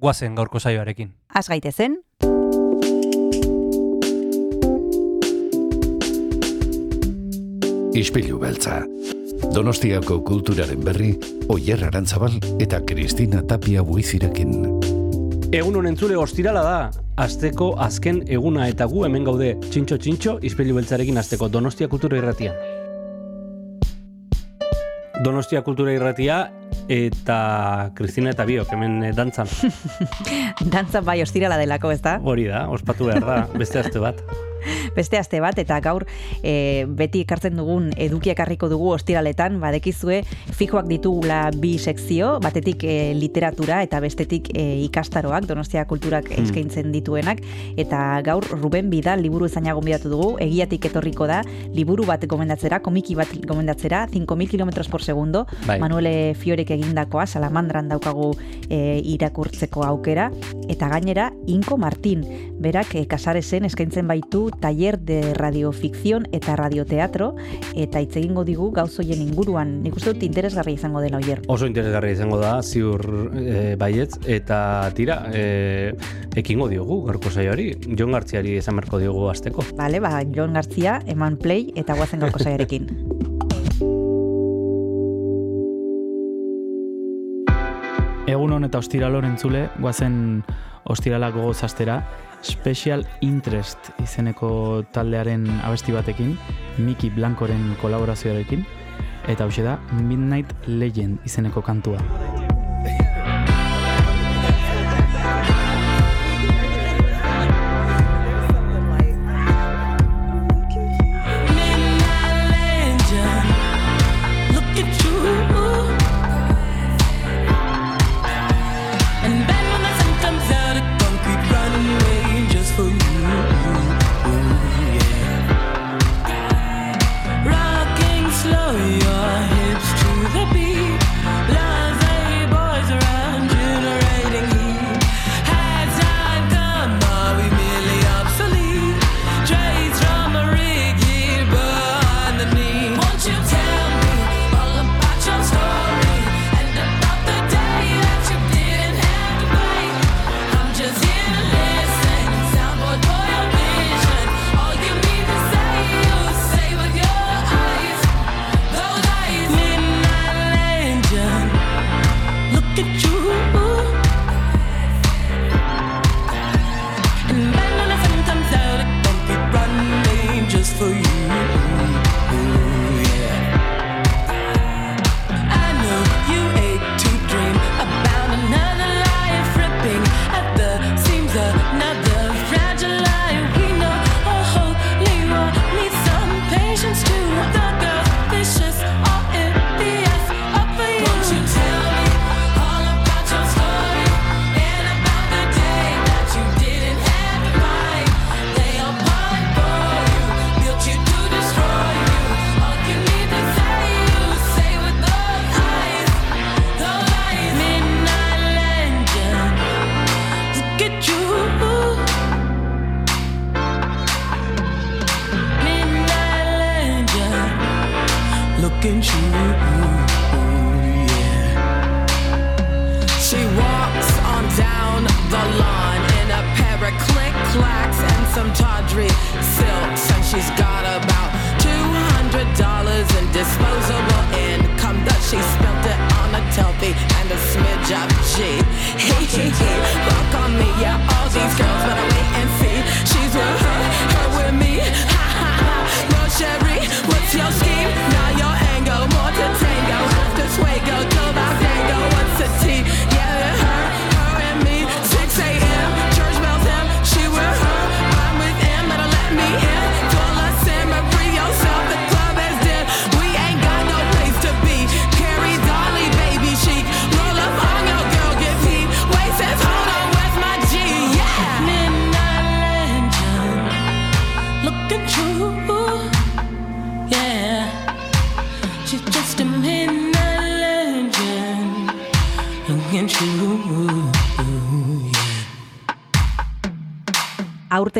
guazen gaurko saioarekin. Az gaitezen, Ispilu beltza. Donostiako kulturaren berri, Oyer Arantzabal eta Kristina Tapia buizirekin. Egun honen zule ostirala da, asteko azken eguna eta gu hemen gaude txintxo txintxo izpilu beltzarekin asteko Donostia Kultura Irratia. Donostia Kultura Irratia eta Kristina eta Biok hemen eh, dantzan. dantza bai ostirala delako, ez da? Hori da, ospatu behar da, beste aste bat. Beste aste bat, eta gaur e, beti ekartzen dugun edukiak harriko dugu ostiraletan, badekizue fijoak ditugula bi sekzio, batetik e, literatura eta bestetik e, ikastaroak, donostia kulturak Hmm. eskaintzen dituenak, eta gaur Ruben Bidal liburu zaina gombidatu dugu, egiatik etorriko da, liburu bat gomendatzera, komiki bat gomendatzera, 5.000 km por segundo, Bai. Manuele Fiorek egindakoa, salamandran daukagu e, irakurtzeko aukera, eta gainera, Inko Martin, berak e, kasaresen eskaintzen baitu taller de radiofikzion eta radioteatro, eta hitz egingo digu gauzoien inguruan, nik uste dut interesgarria izango dela oier. Oso interesgarria izango da, ziur e, baietz, eta tira, e, ekingo diogu gaurko saioari, Jon Gartziari esan beharko diogu asteko. Bale, ba, Jon Gartzia, eman play, eta guazen gaurko saiarekin. Egun hon eta ostiralon entzule, guazen ostiralak gogoz astera, Special Interest izeneko taldearen abesti batekin, Miki Blancoren kolaborazioarekin, eta hau da Midnight Legend izeneko kantua.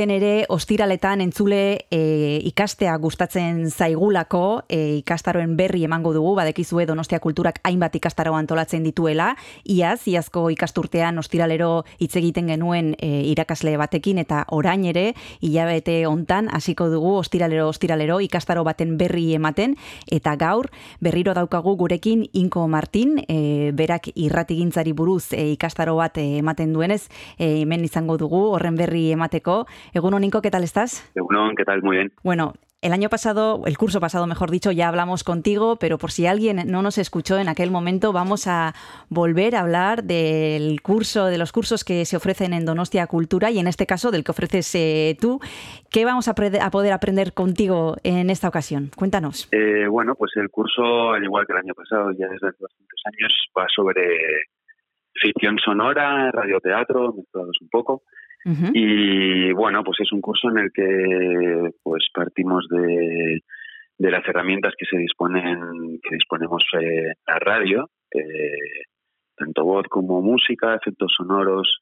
tener ostiraletan entzule e, ikastea gustatzen zaigulako, e, ikastaroen berri emango dugu, badekizue Donostia Kulturak hainbat ikastaro antolatzen dituela, iaz, iazko ikasturtean ostiralero hitz egiten genuen e, irakasle batekin eta orain ere hilabete hontan hasiko dugu ostiralero ostiralero ikastaro baten berri ematen. Eta gaur berriro daukagu gurekin Inko Martin, e, berak irratigintzari buruz e, ikastaro bat e, ematen duenez, e, hemen izango dugu horren berri emateko. Nico, ¿qué tal estás? ¿qué tal? Muy bien. Bueno, el año pasado, el curso pasado, mejor dicho, ya hablamos contigo, pero por si alguien no nos escuchó en aquel momento, vamos a volver a hablar del curso, de los cursos que se ofrecen en Donostia Cultura y en este caso del que ofreces eh, tú. ¿Qué vamos a, a, poder aprender contigo en esta ocasión? Cuéntanos. Eh, bueno, pues el curso, al igual que el año pasado, ya desde hace bastantes años, va sobre ficción sonora, radioteatro, mezclados un poco. Y bueno, pues es un curso en el que pues partimos de, de las herramientas que se disponen, que disponemos eh, en la radio, eh, tanto voz como música, efectos sonoros,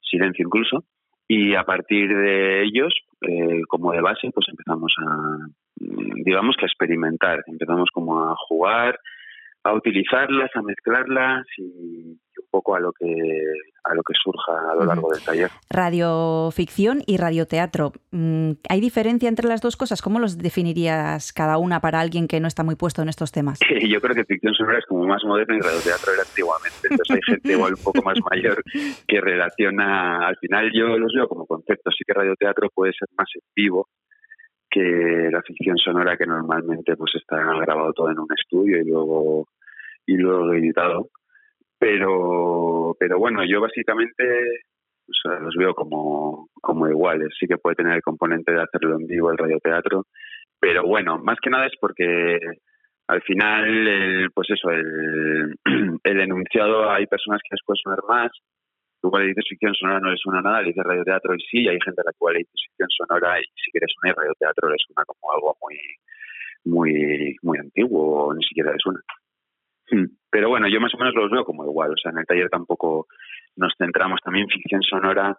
silencio incluso, y a partir de ellos, eh, como de base, pues empezamos a, digamos que a experimentar, empezamos como a jugar, a utilizarlas, a mezclarlas y poco a lo que a lo que surja a lo largo del taller. Radioficción y radioteatro. Mm, ¿Hay diferencia entre las dos cosas? ¿Cómo los definirías cada una para alguien que no está muy puesto en estos temas? Yo creo que ficción sonora es como más moderno y radioteatro era antiguamente. Entonces hay gente igual un poco más mayor que relaciona. Al final yo los veo como conceptos. Sí que radioteatro puede ser más en vivo que la ficción sonora que normalmente pues está grabado todo en un estudio y luego y luego editado pero pero bueno yo básicamente los veo como como iguales sí que puede tener el componente de hacerlo en vivo el radioteatro pero bueno más que nada es porque al final el, pues eso el, el enunciado hay personas que les puede sonar más tú cuando dices ficción sonora no le suena nada, le dices radioteatro y sí, y hay gente a la cual le dices ficción sonora y si quieres sonar radioteatro le suena como algo muy muy muy antiguo o ni siquiera le suena. Hmm. Pero bueno, yo más o menos los veo como igual, o sea, en el taller tampoco nos centramos también ficción sonora,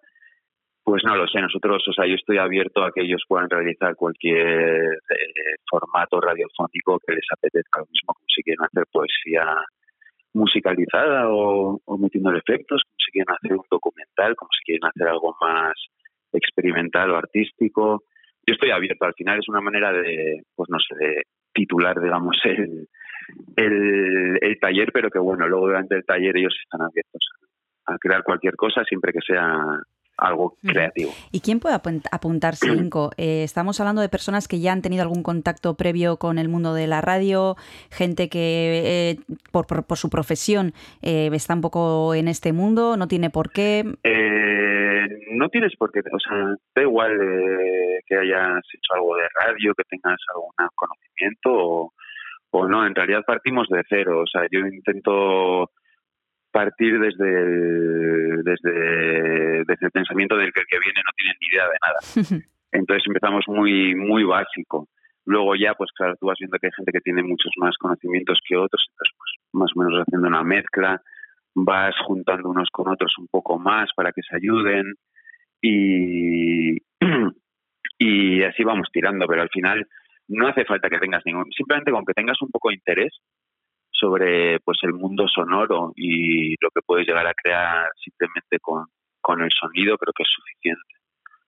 pues no lo sé, nosotros, o sea, yo estoy abierto a que ellos puedan realizar cualquier eh, formato radiofónico que les apetezca, lo mismo como si quieren hacer poesía musicalizada o, o metiendo efectos, como si quieren hacer un documental, como si quieren hacer algo más experimental o artístico. Yo estoy abierto, al final es una manera de, pues no sé, de titular, digamos, el, el, el taller, pero que bueno, luego durante el taller ellos están abiertos a crear cualquier cosa siempre que sea algo creativo. ¿Y quién puede apuntarse, Inco? Eh, estamos hablando de personas que ya han tenido algún contacto previo con el mundo de la radio, gente que eh, por, por, por, su profesión eh, está un poco en este mundo, no tiene por qué. Eh, no tienes por qué, o sea, da igual que hayas hecho algo de radio, que tengas algún conocimiento o, o no, en realidad partimos de cero, o sea, yo intento partir desde el, desde, desde el pensamiento del que el que viene no tiene ni idea de nada. Entonces empezamos muy, muy básico. Luego ya, pues claro, tú vas viendo que hay gente que tiene muchos más conocimientos que otros, entonces pues más o menos haciendo una mezcla, vas juntando unos con otros un poco más para que se ayuden y, y así vamos tirando, pero al final no hace falta que tengas ningún, simplemente con que tengas un poco de interés sobre pues el mundo sonoro y lo que puedes llegar a crear simplemente con, con el sonido creo que es suficiente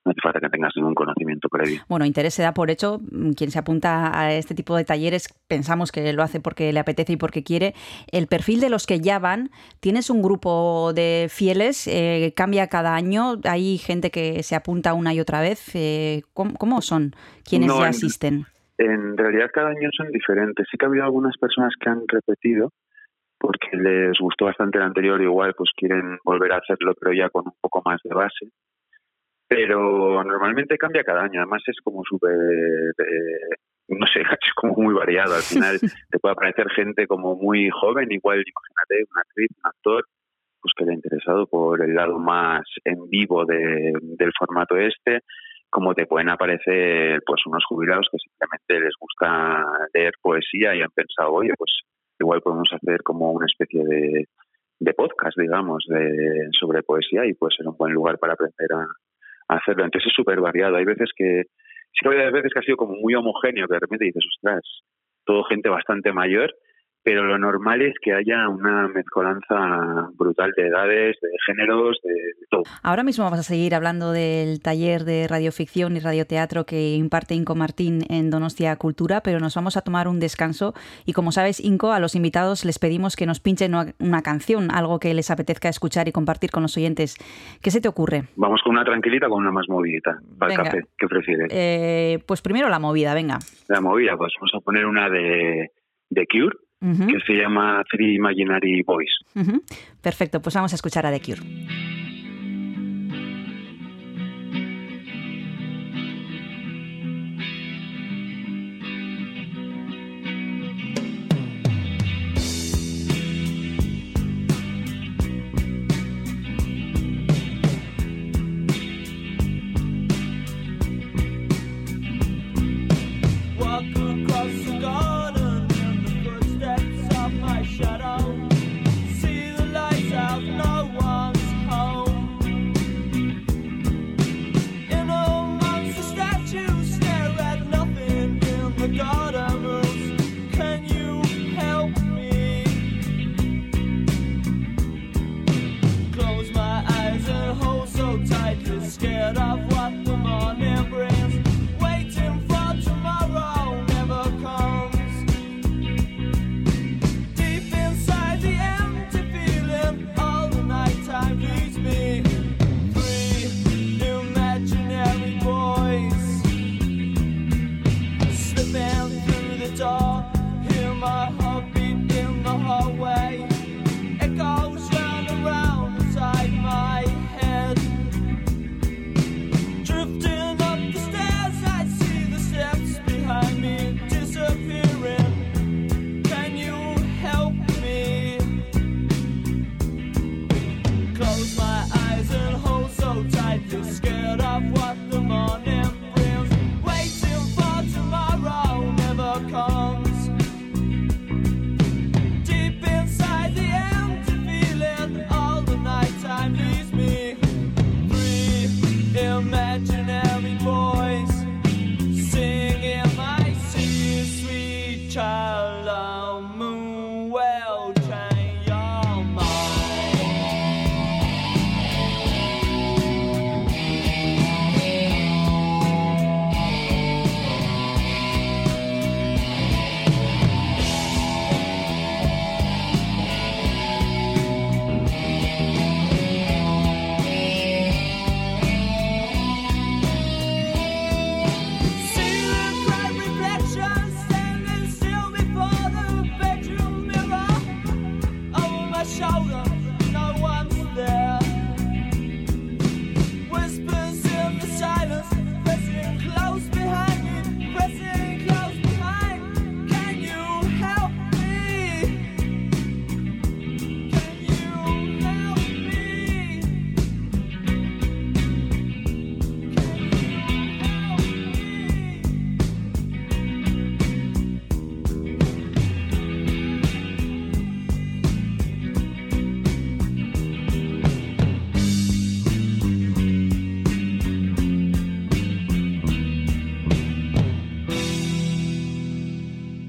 no hace falta que tengas ningún conocimiento previo. Bueno, interés se da por hecho. Quien se apunta a este tipo de talleres, pensamos que lo hace porque le apetece y porque quiere. El perfil de los que ya van, ¿tienes un grupo de fieles? Eh, ¿Cambia cada año? ¿Hay gente que se apunta una y otra vez? Eh, ¿cómo, ¿cómo, son quienes no, ya asisten? En realidad cada año son diferentes. Sí que ha habido algunas personas que han repetido porque les gustó bastante el anterior, igual pues quieren volver a hacerlo, pero ya con un poco más de base. Pero normalmente cambia cada año, además es como súper, eh, no sé, es como muy variado. Al final te puede aparecer gente como muy joven, igual imagínate, una actriz, un actor, pues que le ha interesado por el lado más en vivo de, del formato este, como te pueden aparecer pues unos jubilados que simplemente les gusta leer poesía y han pensado, oye, pues igual podemos hacer como una especie de, de podcast, digamos, de, sobre poesía y puede ser un buen lugar para aprender a, hacerlo. Entonces es súper variado. Hay veces que, sí que hay veces que ha sido como muy homogéneo, que de repente dices, ostras, todo gente bastante mayor, pero lo normal es que haya una mezcolanza brutal de edades, de géneros, de, todo. Ahora mismo vamos a seguir hablando del taller de radioficción y radioteatro que imparte Inco Martín en Donostia Cultura, pero nos vamos a tomar un descanso y como sabes, Inco, a los invitados les pedimos que nos pinchen una canción, algo que les apetezca escuchar y compartir con los oyentes. ¿Qué se te ocurre? Vamos con una tranquilita, con una más movidita, para el café. ¿Qué prefieres? Eh, pues primero la movida, venga. La movida, pues vamos a poner una de, de Cure uh -huh. que se llama Three Imaginary Boys. Uh -huh. Perfecto, pues vamos a escuchar a The Cure.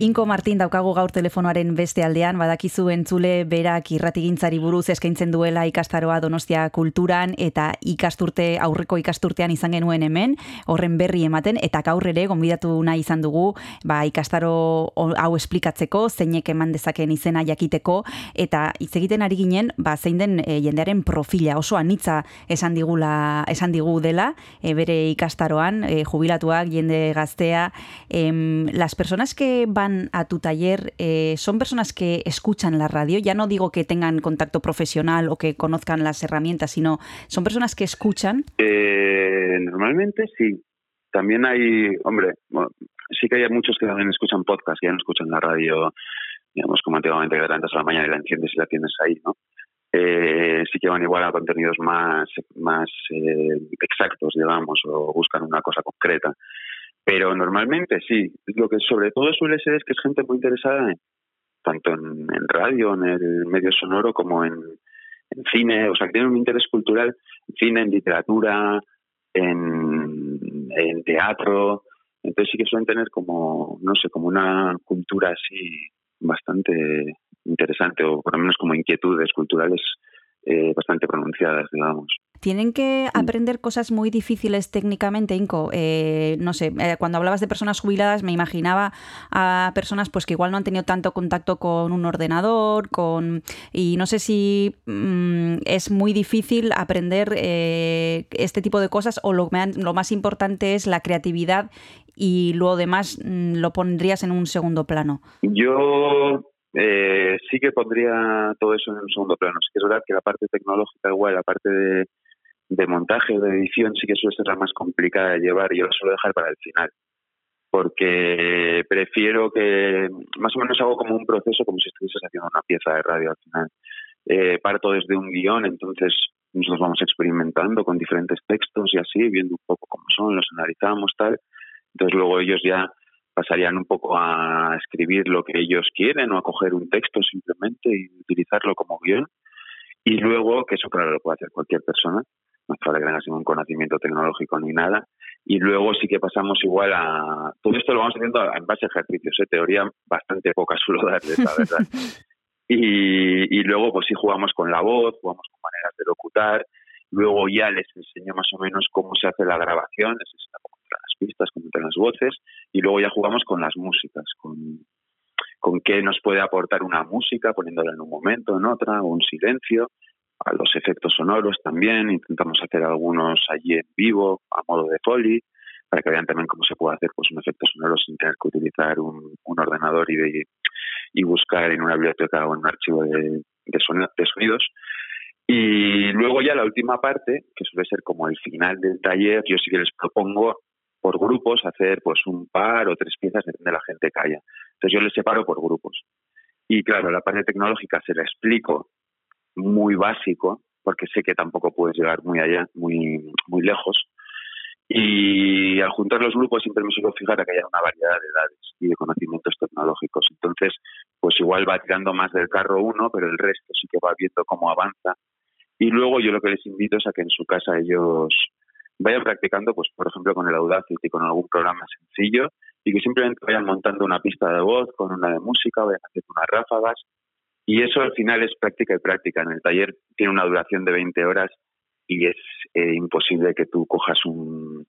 Inko Martin daukagu gaur telefonoaren beste aldean, badakizu entzule berak irratigintzari buruz eskaintzen duela ikastaroa Donostia kulturan eta ikasturte aurreko ikasturtean izan genuen hemen, horren berri ematen eta gaur ere gonbidatu nahi izan dugu, ba ikastaro hau esplikatzeko, zeinek eman dezaken izena jakiteko eta hitz egiten ari ginen, ba zein den e, jendearen profila. Oso anitza esan digula, esan digu dela, e, bere ikastaroan, e, jubilatuak, jende gaztea, em, las personas que van a tu taller eh, son personas que escuchan la radio. Ya no digo que tengan contacto profesional o que conozcan las herramientas, sino son personas que escuchan. Eh, normalmente sí. También hay, hombre, sí que hay muchos que también escuchan podcast, que ya no escuchan la radio, digamos, como antiguamente que te levantas a la mañana y la enciendes y la tienes ahí, ¿no? Eh, sí que van igual a contenidos más, más eh, exactos, digamos, o buscan una cosa concreta. Pero normalmente sí, lo que sobre todo suele ser es que es gente muy interesada en, tanto en, radio, en el medio sonoro, como en, en, cine, o sea, que tienen un interés cultural en cine, en literatura, en, en teatro. Entonces sí que suelen tener como, no sé, como una cultura así bastante interesante, o por lo menos como inquietudes culturales eh, bastante pronunciadas, digamos. ¿Tienen que aprender cosas muy difíciles técnicamente, Inco? Eh, no sé, eh, cuando hablabas de personas jubiladas me imaginaba a personas pues que igual no han tenido tanto contacto con un ordenador, con y no sé si mm, es muy difícil aprender eh, este tipo de cosas o lo, lo, más importante es la creatividad y lo demás mm, lo pondrías en un segundo plano. Yo eh, sí que pondría todo eso en un segundo plano. Sí que es verdad que la parte tecnológica, igual, la parte de, de montaje o de edición sí que suele ser la más complicada de llevar y yo la suelo dejar para el final. Porque prefiero que más o menos hago como un proceso como si estuvieses haciendo una pieza de radio al final. Eh, parto desde un guion, entonces nosotros vamos experimentando con diferentes textos y así, viendo un poco cómo son, los analizamos, tal. Entonces luego ellos ya pasarían un poco a escribir lo que ellos quieren o a coger un texto simplemente y utilizarlo como guion. Y luego, que eso claro lo puede hacer cualquier persona, no hace falta que tengas ningún conocimiento tecnológico ni nada. Y luego sí que pasamos igual a... Todo esto lo vamos haciendo en base a ejercicios, ¿eh? teoría bastante poca suelo darles, la verdad. y, y luego pues sí jugamos con la voz, jugamos con maneras de locutar, luego ya les enseño más o menos cómo se hace la grabación, les enseño cómo entran las pistas, cómo entran las voces, y luego ya jugamos con las músicas, con, con qué nos puede aportar una música, poniéndola en un momento, en otra, o un silencio, a los efectos sonoros también, intentamos hacer algunos allí en vivo, a modo de foley, para que vean también cómo se puede hacer pues un efecto sonoro sin tener que utilizar un, ordenador y, de, buscar en una biblioteca o en un archivo de, de, sonido, de sonidos. Y luego ya la última parte, que suele ser como el final del taller, yo sí que les propongo por grupos hacer pues un par o tres piezas donde la gente calla. Entonces yo les separo por grupos. Y claro, la parte tecnológica se la explico muy básico, porque sé que tampoco puedes llegar muy allá, muy, muy lejos. Y al juntar los grupos siempre me suelo fijar que haya una variedad de edades y de conocimientos tecnológicos. Entonces, pues igual va tirando más del carro uno, pero el resto sí que va viendo cómo avanza. Y luego yo lo que les invito es a que en su casa ellos vayan practicando, pues por ejemplo con el Audacity, con algún programa sencillo, y que simplemente vayan montando una pista de voz con una de música, vayan haciendo unas ráfagas, y eso al final es práctica y práctica. En el taller tiene una duración de 20 horas y es eh, imposible que tú cojas un,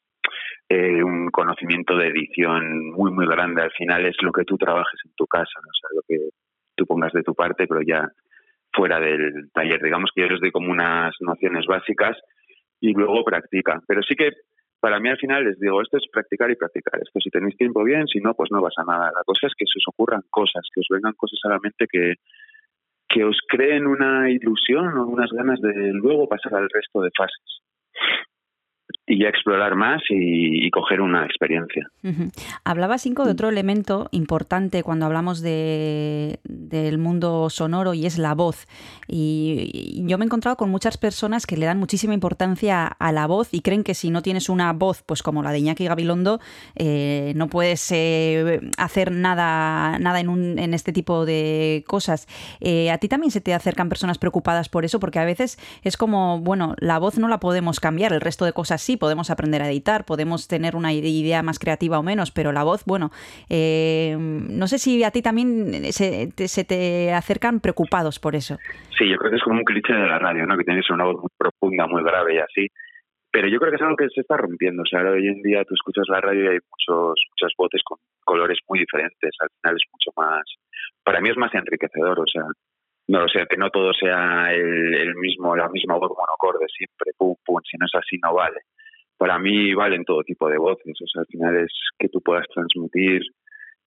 eh, un conocimiento de edición muy, muy grande. Al final es lo que tú trabajes en tu casa, ¿no? o lo que tú pongas de tu parte, pero ya fuera del taller. Digamos que yo les doy como unas nociones básicas y luego practica. Pero sí que para mí al final les digo, esto es practicar y practicar. Esto si tenéis tiempo bien, si no, pues no pasa nada. La cosa es que se os ocurran cosas, que os vengan cosas a la mente que, que os creen una ilusión o unas ganas de luego pasar al resto de fases y ya explorar más y, y coger una experiencia. Uh -huh. Hablaba Cinco de otro elemento importante cuando hablamos de, del mundo sonoro y es la voz. Y, y, yo me he encontrado con muchas personas que le dan muchísima importancia a la voz y creen que si no tienes una voz pues como la de Iñaki Gabilondo eh, no puedes eh, hacer nada, nada en, un, en este tipo de cosas. Eh, ¿A ti también se te acercan personas preocupadas por eso? Porque a veces es como, bueno, la voz no la podemos cambiar, el resto de cosas sí, podemos aprender a editar, podemos tener una idea más creativa o menos, pero la voz, bueno, eh, no sé si a ti también se te, se te, acercan preocupados por eso. Sí, yo creo que es como un cliché de la radio, ¿no? Que tienes una voz muy profunda, muy grave y así. Pero yo creo que es algo que se está rompiendo. O sea, ahora hoy en día tú escuchas la radio y hay muchos, muchas voces con colores muy diferentes. Al final es mucho más. Para mí es más enriquecedor. O sea, no lo sé, que no todo sea el, el mismo, la misma voz monocorde siempre, pum, pum. Si no es así, no vale para mí valen todo tipo de voces. O sea, al final es que tú puedas transmitir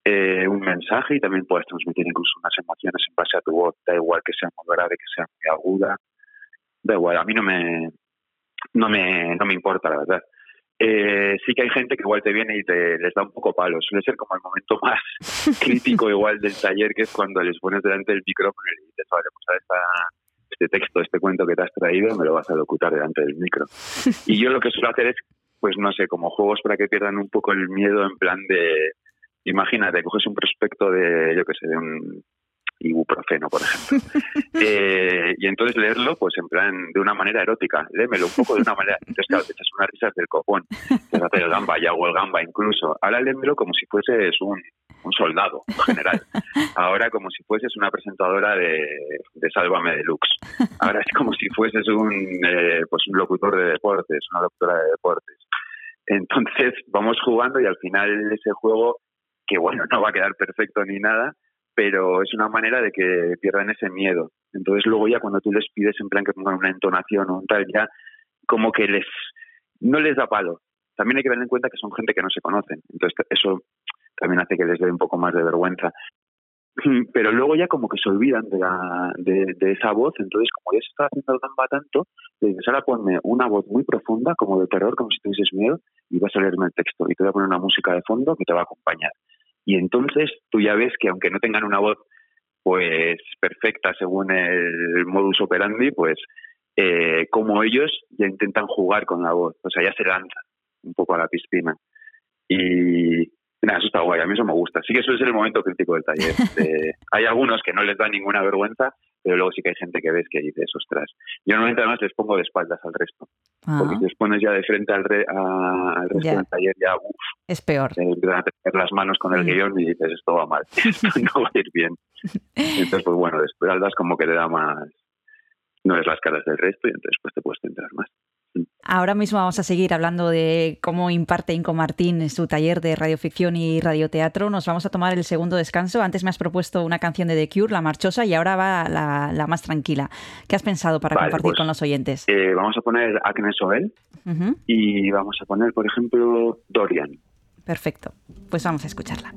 eh, un mensaje y también puedes transmitir incluso unas emociones en base a tu voz. Da igual que sea muy grave, que sea muy aguda. Da igual, a mí no me, no me, no me importa, la verdad. Eh, sí que hay gente que igual te viene y te les da un poco palo. Suele ser como el momento más crítico igual del taller, que es cuando les pones delante del micrófono y le dices, vale, pues a esta este texto, este cuento que te has traído, me lo vas a locutar delante del micro. Y yo lo que suelo hacer es, pues no sé, como juegos para que pierdan un poco el miedo en plan de, imagínate, coges un prospecto de, yo qué sé, de un, ibuprofeno, por ejemplo. Eh, y entonces leerlo, pues en plan, de una manera erótica, léemelo un poco de una manera. Entonces, claro, te echas unas risas del copón, te haces el gamba, ya o el gamba incluso. Ahora léemelo como si fueses un, un soldado en general. Ahora como si fueses una presentadora de, de Sálvame Deluxe. Ahora es como si fueses un, eh, pues un locutor de deportes, una locutora de deportes. Entonces vamos jugando y al final ese juego, que bueno, no va a quedar perfecto ni nada, pero es una manera de que pierdan ese miedo. Entonces luego ya cuando tú les pides en plan que pongan una entonación o un tal, ya como que les no les da palo. También hay que tener en cuenta que son gente que no se conocen. Entonces eso también hace que les dé un poco más de vergüenza. Pero luego ya como que se olvidan de, la, de, de esa voz, entonces como ya se está haciendo el gamba tanto, le dices, ahora ponme una voz muy profunda, como de terror, como si tuvieses miedo, y vas a leerme el texto, y te voy a poner una música de fondo que te va a acompañar. Y entonces tú ya ves que aunque no tengan una voz pues perfecta según el modus operandi, pues eh, como ellos ya intentan jugar con la voz, o sea, ya se lanzan un poco a la piscina. Y nada, eso está guay, a mí eso me gusta. Sí que eso es el momento crítico del taller. De- hay algunos que no les da ninguna vergüenza, pero luego sí que hay gente que ves que dices, ostras. Yo normalmente además les pongo de espaldas al resto, porque Ah, si les pones ya de frente al, re- a- al resto Ya. del taller ya, uff, es peor. te empiezan a tener las manos con el Mm. guion y dices, esto va mal, no va a ir bien. Entonces, pues bueno, de espaldas como que te da más, no ves las caras del resto y entonces pues te puedes centrar más. Ahora mismo vamos a seguir hablando de cómo imparte Inco Martín en su taller de radioficción y radioteatro. Nos vamos a tomar el segundo descanso. Antes me has propuesto una canción de The Cure, La Marchosa, y ahora va la, la más tranquila. ¿Qué has pensado para Vale, compartir pues, con los oyentes? Eh, vamos a poner Agnes Ujú, y vamos a poner, por ejemplo, Dorian. Perfecto. Pues vamos a escucharla.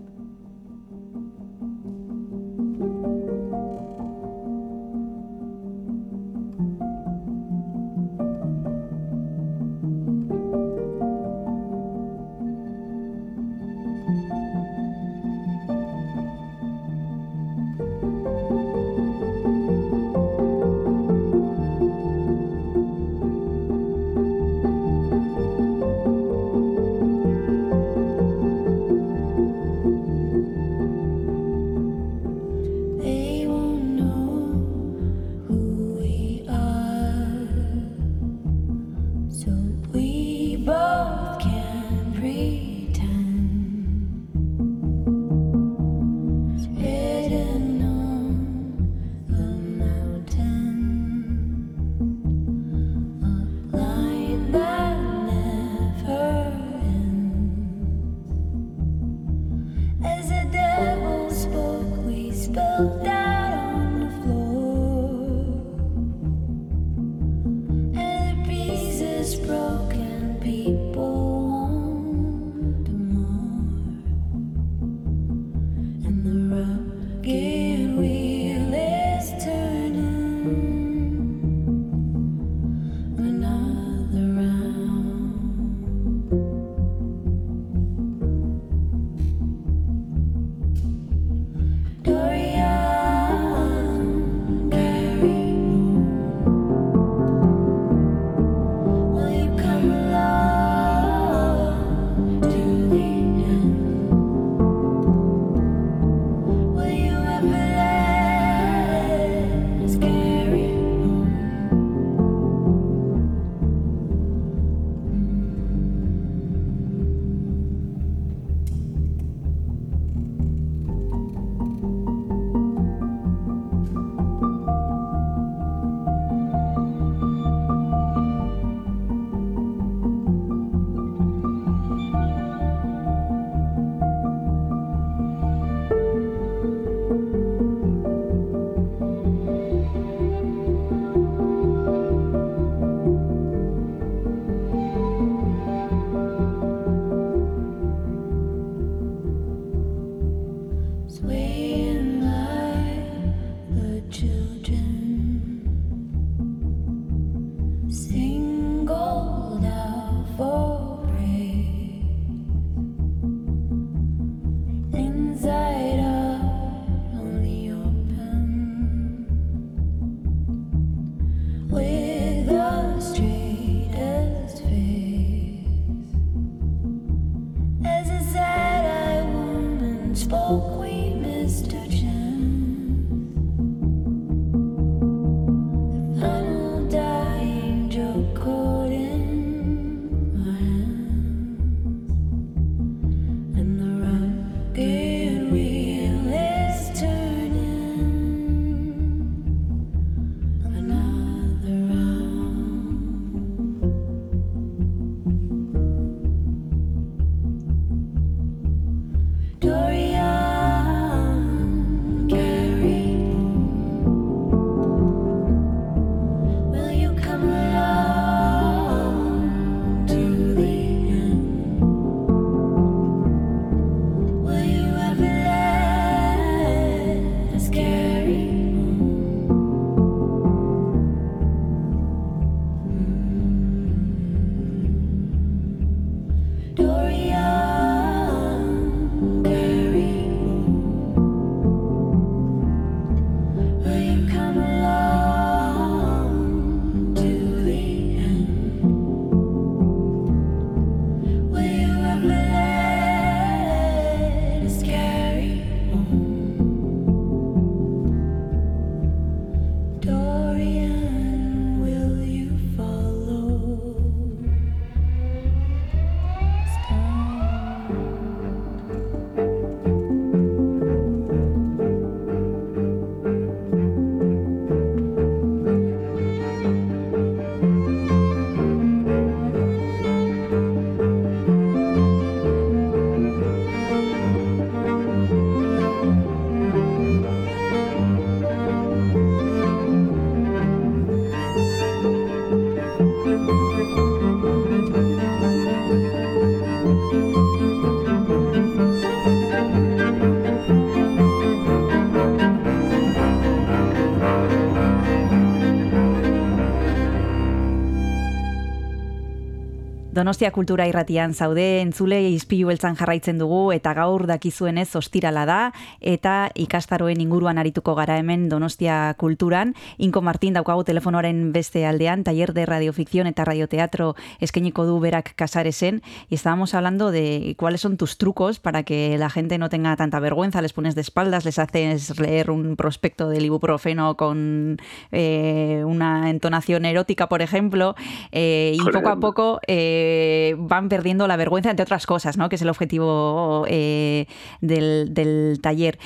Donostia Kultura Irratian zaude entzule izpilu beltzan jarraitzen dugu eta gaur dakizuenez ostirala da eta ikastaroen inguruan arituko gara hemen Donostia Kulturan. Inko Martin daukagu telefonoaren beste aldean, taller de radioficción eta radioteatro eskeniko du berak Casaresen y estábamos hablando de cuáles son tus trucos para que la gente no tenga tanta vergüenza, les pones de espaldas, les haces leer un prospecto del ibuprofeno con eh, una entonación erótica, por ejemplo, eh, y poco a poco eh, van perdiendo la vergüenza, entre otras cosas, ¿no? que es el objetivo eh, del, taller.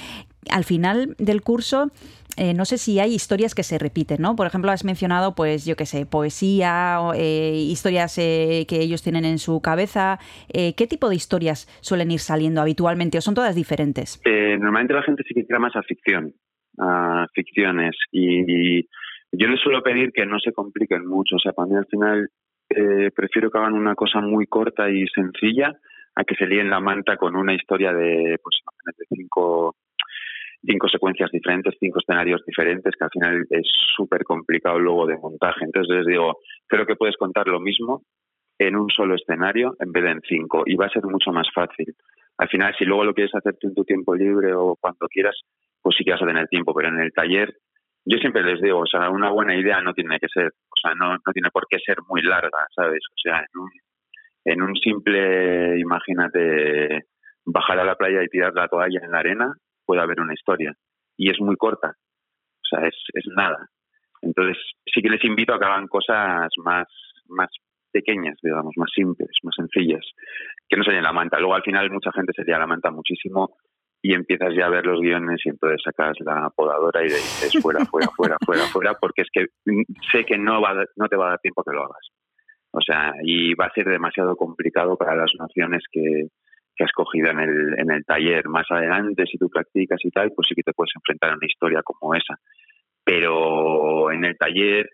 Al final del curso, eh, no sé si hay historias que se repiten, ¿no? Por ejemplo, has mencionado, pues, yo qué sé, poesía, eh, historias eh, que ellos tienen en su cabeza. ¿Qué tipo de historias suelen ir saliendo habitualmente o son todas diferentes? Normalmente la gente sí que tira más a ficción, a ficciones. Y yo les suelo pedir que no se compliquen mucho. O sea, para mí al final eh, prefiero que hagan una cosa muy corta y sencilla a que se líen la manta con una historia de, pues, imagínate, cinco, cinco secuencias diferentes, cinco escenarios diferentes, que al final es súper complicado luego de montaje. Entonces les digo, creo que puedes contar lo mismo en un solo escenario en vez de en cinco y va a ser mucho más fácil. Al final, si luego lo quieres hacer en tu tiempo libre o cuando quieras, pues sí que vas a tener tiempo, pero en el taller yo siempre les digo, o sea, una buena idea no tiene que ser, o sea, no, no tiene por qué ser muy larga, ¿sabes? O sea, en un, en un simple, imagínate, bajar a la playa y tirar la toalla en la arena, puede haber una historia. Y es muy corta, o sea, es, es nada. Entonces, sí que les invito a que hagan cosas más, más pequeñas, digamos, más simples, más sencillas, que no se llenen la manta. Luego, al final, mucha gente se lía la manta muchísimo y empiezas ya a ver los guiones y entonces sacas la podadora y le dices fuera, fuera, fuera, fuera, fuera, porque es que sé que no, va, no te va a dar tiempo que lo hagas. O sea, y va a ser demasiado complicado para las nociones que, que has cogido en el, en el taller. Más adelante, si tú practicas y tal, pues sí que te puedes enfrentar a una historia como esa. Pero en el taller,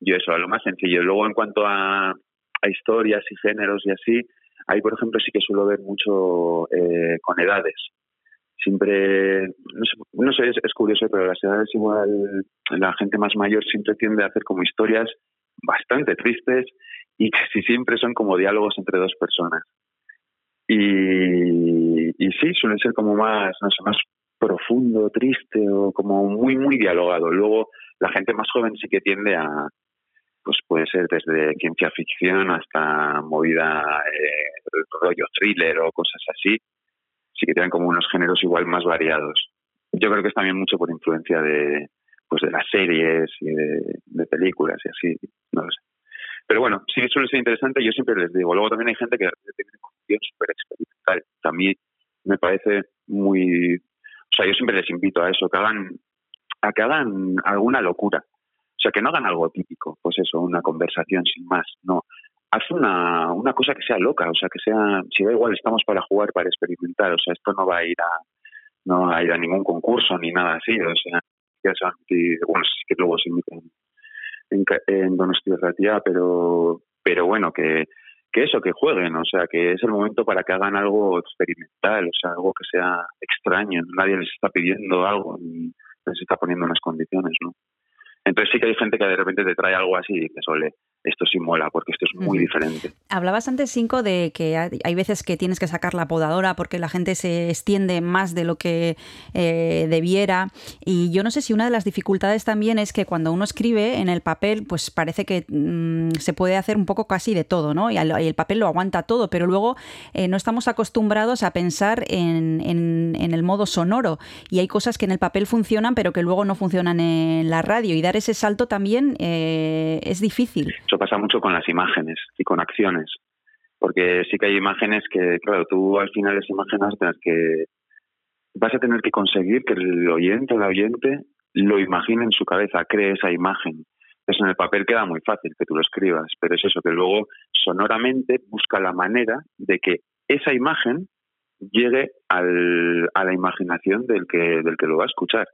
yo eso, lo más sencillo. Luego, en cuanto a, a historias y géneros y así, ahí, por ejemplo, sí que suelo ver mucho eh, con edades. Siempre, no sé, no sé es, curioso, pero las edades igual, la gente más mayor siempre tiende a hacer como historias bastante tristes y casi siempre son como diálogos entre dos personas. Y, y sí, suelen ser como más, no sé, más profundo, triste o como muy, muy dialogado. Luego, la gente más joven sí que tiende a, pues puede ser desde ciencia ficción hasta movida eh, rollo thriller o cosas así. Sí que tienen como unos géneros igual más variados. Yo creo que es también mucho por influencia de, pues de las series y de, películas y así, no lo sé. Pero bueno, sí suele ser interesante, yo siempre les digo. Luego también hay gente que de repente tiene guion súper experimental. mí me parece muy... O sea, yo siempre les invito a eso, que hagan, a que hagan alguna locura. O sea, que no hagan algo típico, pues eso, una conversación sin más, no. Haz una, una cosa que sea loca, o sea, que sea, si da igual, estamos para jugar, para experimentar, o sea, esto no va a ir a, no va a ir a ningún concurso ni nada así, o sea, ya bueno, que luego se emiten en, en Donostia Ratia, pero, pero bueno, que, que eso, que jueguen, o sea, que es el momento para que hagan algo experimental, o sea, algo que sea extraño, nadie les está pidiendo algo ni les está poniendo unas condiciones, ¿no? Entonces sí que hay gente que de repente te trae algo así y dices, ole, esto sí mola, porque esto es muy diferente. Hablabas antes, Cinco, de que hay veces que tienes que sacar la podadora porque la gente se extiende más de lo que eh, debiera. Y yo no sé si una de las dificultades también es que cuando uno escribe en el papel, pues parece que mm, se puede hacer un poco casi de todo, ¿no? Y, al- y el papel lo aguanta todo, pero luego eh, no estamos acostumbrados a pensar en, en- en el modo sonoro. Y hay cosas que en el papel funcionan, pero que luego no funcionan en la radio. Y dar ese salto también eh, es difícil. Pasa mucho con las imágenes y con acciones, porque sí que hay imágenes que, claro, tú al final esas imágenes tener que, vas a tener que conseguir que el oyente o oyente lo imagine en su cabeza, cree esa imagen. Eso en el papel queda muy fácil que tú lo escribas, pero es eso, que luego sonoramente busca la manera de que esa imagen llegue al, a la imaginación del que, del que lo va a escuchar.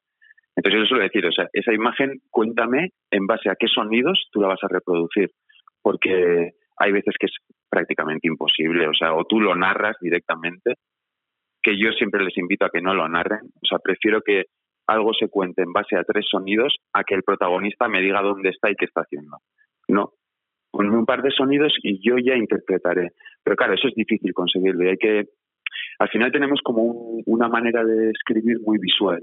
Entonces yo suelo decir, o sea, esa imagen, cuéntame en base a qué sonidos tú la vas a reproducir, porque hay veces que es prácticamente imposible, o sea, o tú lo narras directamente, que yo siempre les invito a que no lo narren, o sea, prefiero que algo se cuente en base a tres sonidos a que el protagonista me diga dónde está y qué está haciendo. No, ponme un par de sonidos y yo ya interpretaré. Pero claro, eso es difícil conseguirlo y hay que, al final tenemos como un- una manera de escribir muy visual.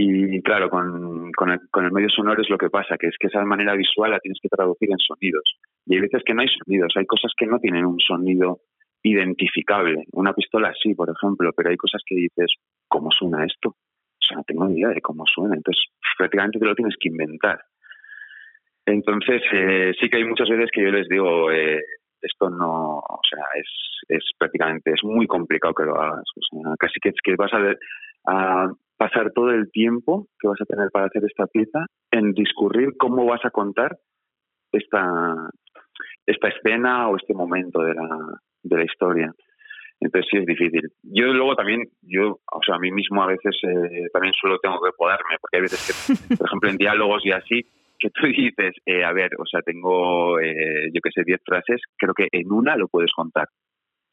Y claro, con, con, el, con el medio sonoro es lo que pasa, que es que esa manera visual la tienes que traducir en sonidos. Y hay veces que no hay sonidos, hay cosas que no tienen un sonido identificable. Una pistola sí, por ejemplo, pero hay cosas que dices, ¿cómo suena esto? O sea, no tengo ni idea de cómo suena. Entonces, prácticamente te lo tienes que inventar. Entonces, eh, sí que hay muchas veces que yo les digo, eh, esto no, o sea, es, es prácticamente, es muy complicado que lo hagas. O sea, casi que que vas a, a pasar todo el tiempo que vas a tener para hacer esta pieza en discurrir cómo vas a contar esta, esta escena o este momento de la, de la historia. Entonces sí es difícil. Yo luego también, yo, o sea, a mí mismo a veces eh, también solo tengo que podarme, porque hay veces que, por ejemplo, en diálogos y así, que tú dices, eh, a ver, o sea, tengo, eh, yo qué sé, 10 frases, creo que en una lo puedes contar.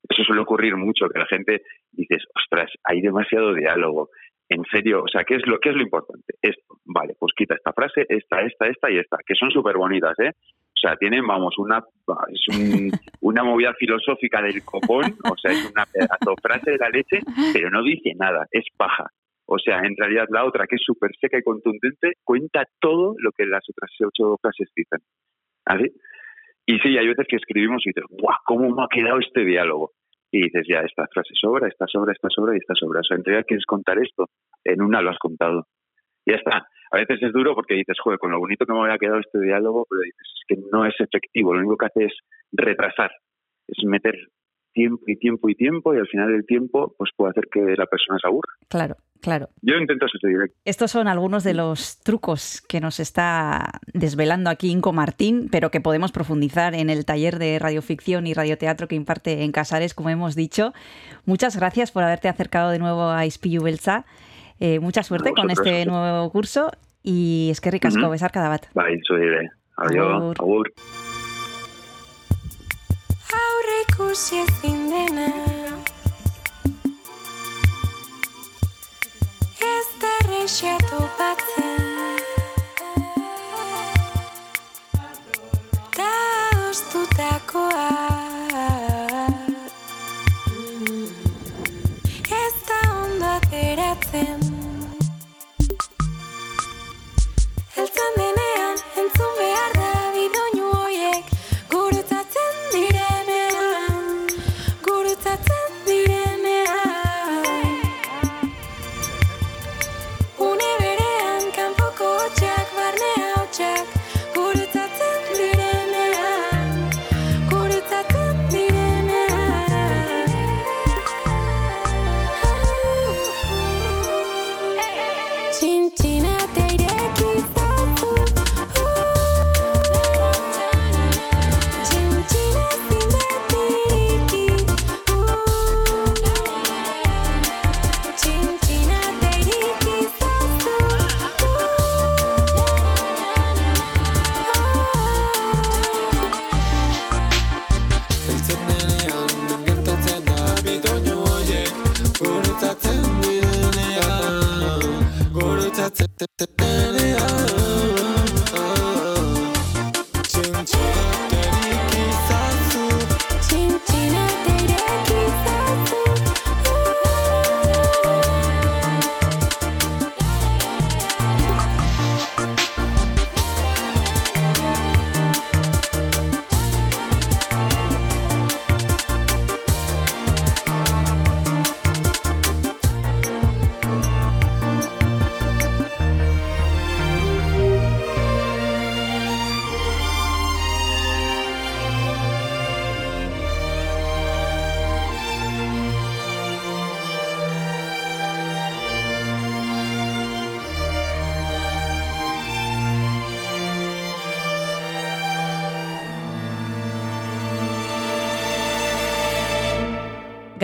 Eso suele ocurrir mucho, que la gente dices, ostras, hay demasiado diálogo. En serio, o sea, ¿qué es lo, qué es lo importante? Esto, vale, pues quita esta frase, esta, esta, esta y esta, que son súper bonitas, ¿eh? O sea, tienen, vamos, una, es un- una movida filosófica del copón, o sea, es una pedazo frase de la leche, pero no dice nada, es paja. O sea, en realidad la otra, que es súper seca y contundente, cuenta todo lo que las otras ocho frases dicen. ¿Así? Y sí, hay veces que escribimos y dices, ¡guau! ¿Cómo me ha quedado este diálogo? Y dices, ya, esta frase sobra, esta sobra, esta sobra y esta sobra. O sea, en realidad quieres contar esto, en una lo has contado. Ya está. A veces es duro porque dices, joder, con lo bonito que me había quedado este diálogo, pero dices, es que no es efectivo. Lo único que hace es retrasar, es meter tiempo y tiempo y tiempo y al final del tiempo pues puede hacer que la persona se aburra. Claro, claro. Yo intento ser directo. Estos son algunos de los trucos que nos está desvelando aquí Inco Martín, pero que podemos profundizar en el taller de radioficción y radioteatro que imparte en Casares, como hemos dicho. Muchas gracias por haberte acercado de nuevo a Ispilu Belza. Eh, mucha suerte con este nuevo curso y es que ricasco, besar cada bat. Dire. Adio, Agur. agur. Da erresa topatzen Da ostutakoa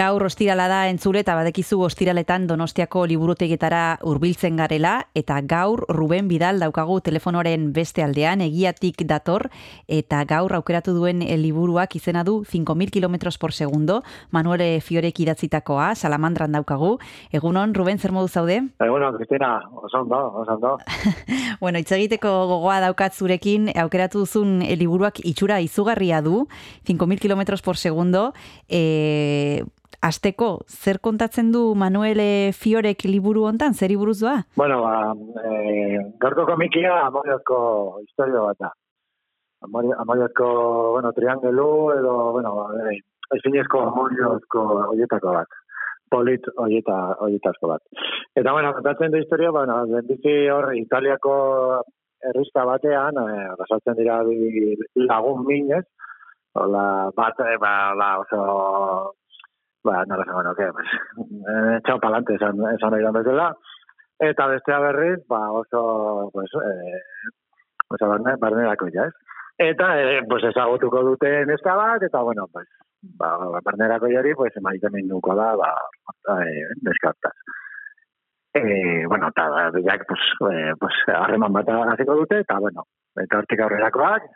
Gaur ostirala da entzule eta badekizu ostiraletan Donostiako liburutegietara hurbiltzen garela eta gaur Ruben Bidal daukagu telefonoren beste aldean egiatik dator eta gaur aukeratu duen liburuak izena du 5000 km por segundo Manuele Fiorek idatzitakoa Salamandran daukagu. Egunon Ruben zer modu zaude? Egunon, Cristina, oso ondo, oso ondo. bueno, hitz egiteko gogoa daukat zurekin aukeratu duzun eh, liburuak itxura izugarria du 5000 km por segundo eh Asteko, zer kontatzen du Manuele Fiorek liburu hontan, zer buruz doa? Bueno, ba, e, gaurko komikia amoriozko historio bat da. Amori- Amoriozko, bueno, triangelu edo, bueno, e, ezinezko amoriozko oietako bat. Polit oieta, oietazko bat. Eta, bueno, kontatzen du historia, bueno, lehenbizi hor Italiako errista batean, e, dira bi lagun minez, Hola, bat, e, ba, hola, oso ba, nola esango nuke, pues, eh, txau palante esan, esan da bezala. Eta bestea berriz, ba, oso, pues, eh, oso barne, barnerako ja, ez? Eta, eh, pues, ezagutuko dute neska bat, eta, bueno, pues, ba, barnerako jari, pues, maitemin nuko da, ba, eh, neskartaz. Eh, bueno, eta, biak, pues, eh, pues, harreman bat hasiko dute, eta, bueno, eta hortik aurrerakoak,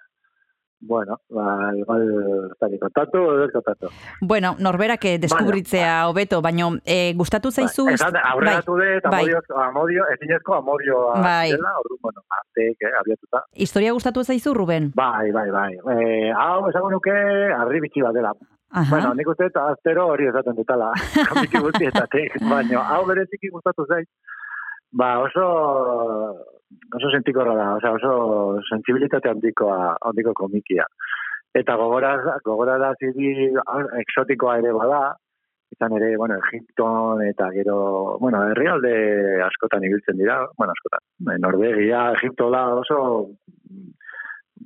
bueno, ba, igual, kontatu, kontatu. Bueno, norberak eh, deskubritzea hobeto, baino eh, gustatu zaizu... Ba, esan, aurreratu bai, dut, bai. amodio, amodio, ezinezko amodioa Bai. dela, orduan, bueno, arteek, eh, abiatuta. Historia gustatu zaizu, Ruben? Bai, bai, bai. Eh, hau, esango nuke, arri bitxi bat dela. Aha. Bueno, nik uste, eta aztero hori esaten dutala, komiki guztietatik, baina hau bereziki gustatu zait, ba oso oso sentikorra da, osea, oso sensibilitate handikoa, handiko komikia. Eta gogora, gogora da zidi exotikoa ere bada, izan ere, bueno, Egipton eta gero, bueno, herrialde askotan ibiltzen dira, bueno, askotan, eh, Norvegia, Egiptola oso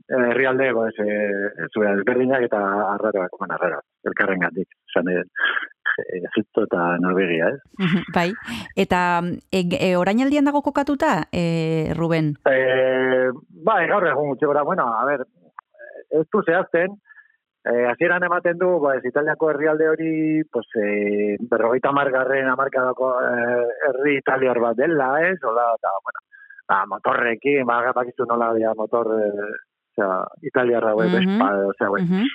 herrialde, pues, eh, zure ezberdinak eta arraroak, bueno, arraroak, elkarren gandik, Egipto eta Norvegia, ez? Mhm, bai. Eta e, e, orainaldian dago kokatuta, e, Ruben? Eh, bai, gaur egun gutxi gora, bueno, a ver, ez du zehazten, eh, hasieran ematen du, pues, Italiako herrialde hori, pues, eh, berrogeita margarren amarkadako eh, herri italiar bat dela, ez? Ola, eta, bueno, ba, motorrekin, ba, bakizu nola dia motor, eh, osea, italiarra, hauek, Mhm. Vespa, osea, hauek. Mhm.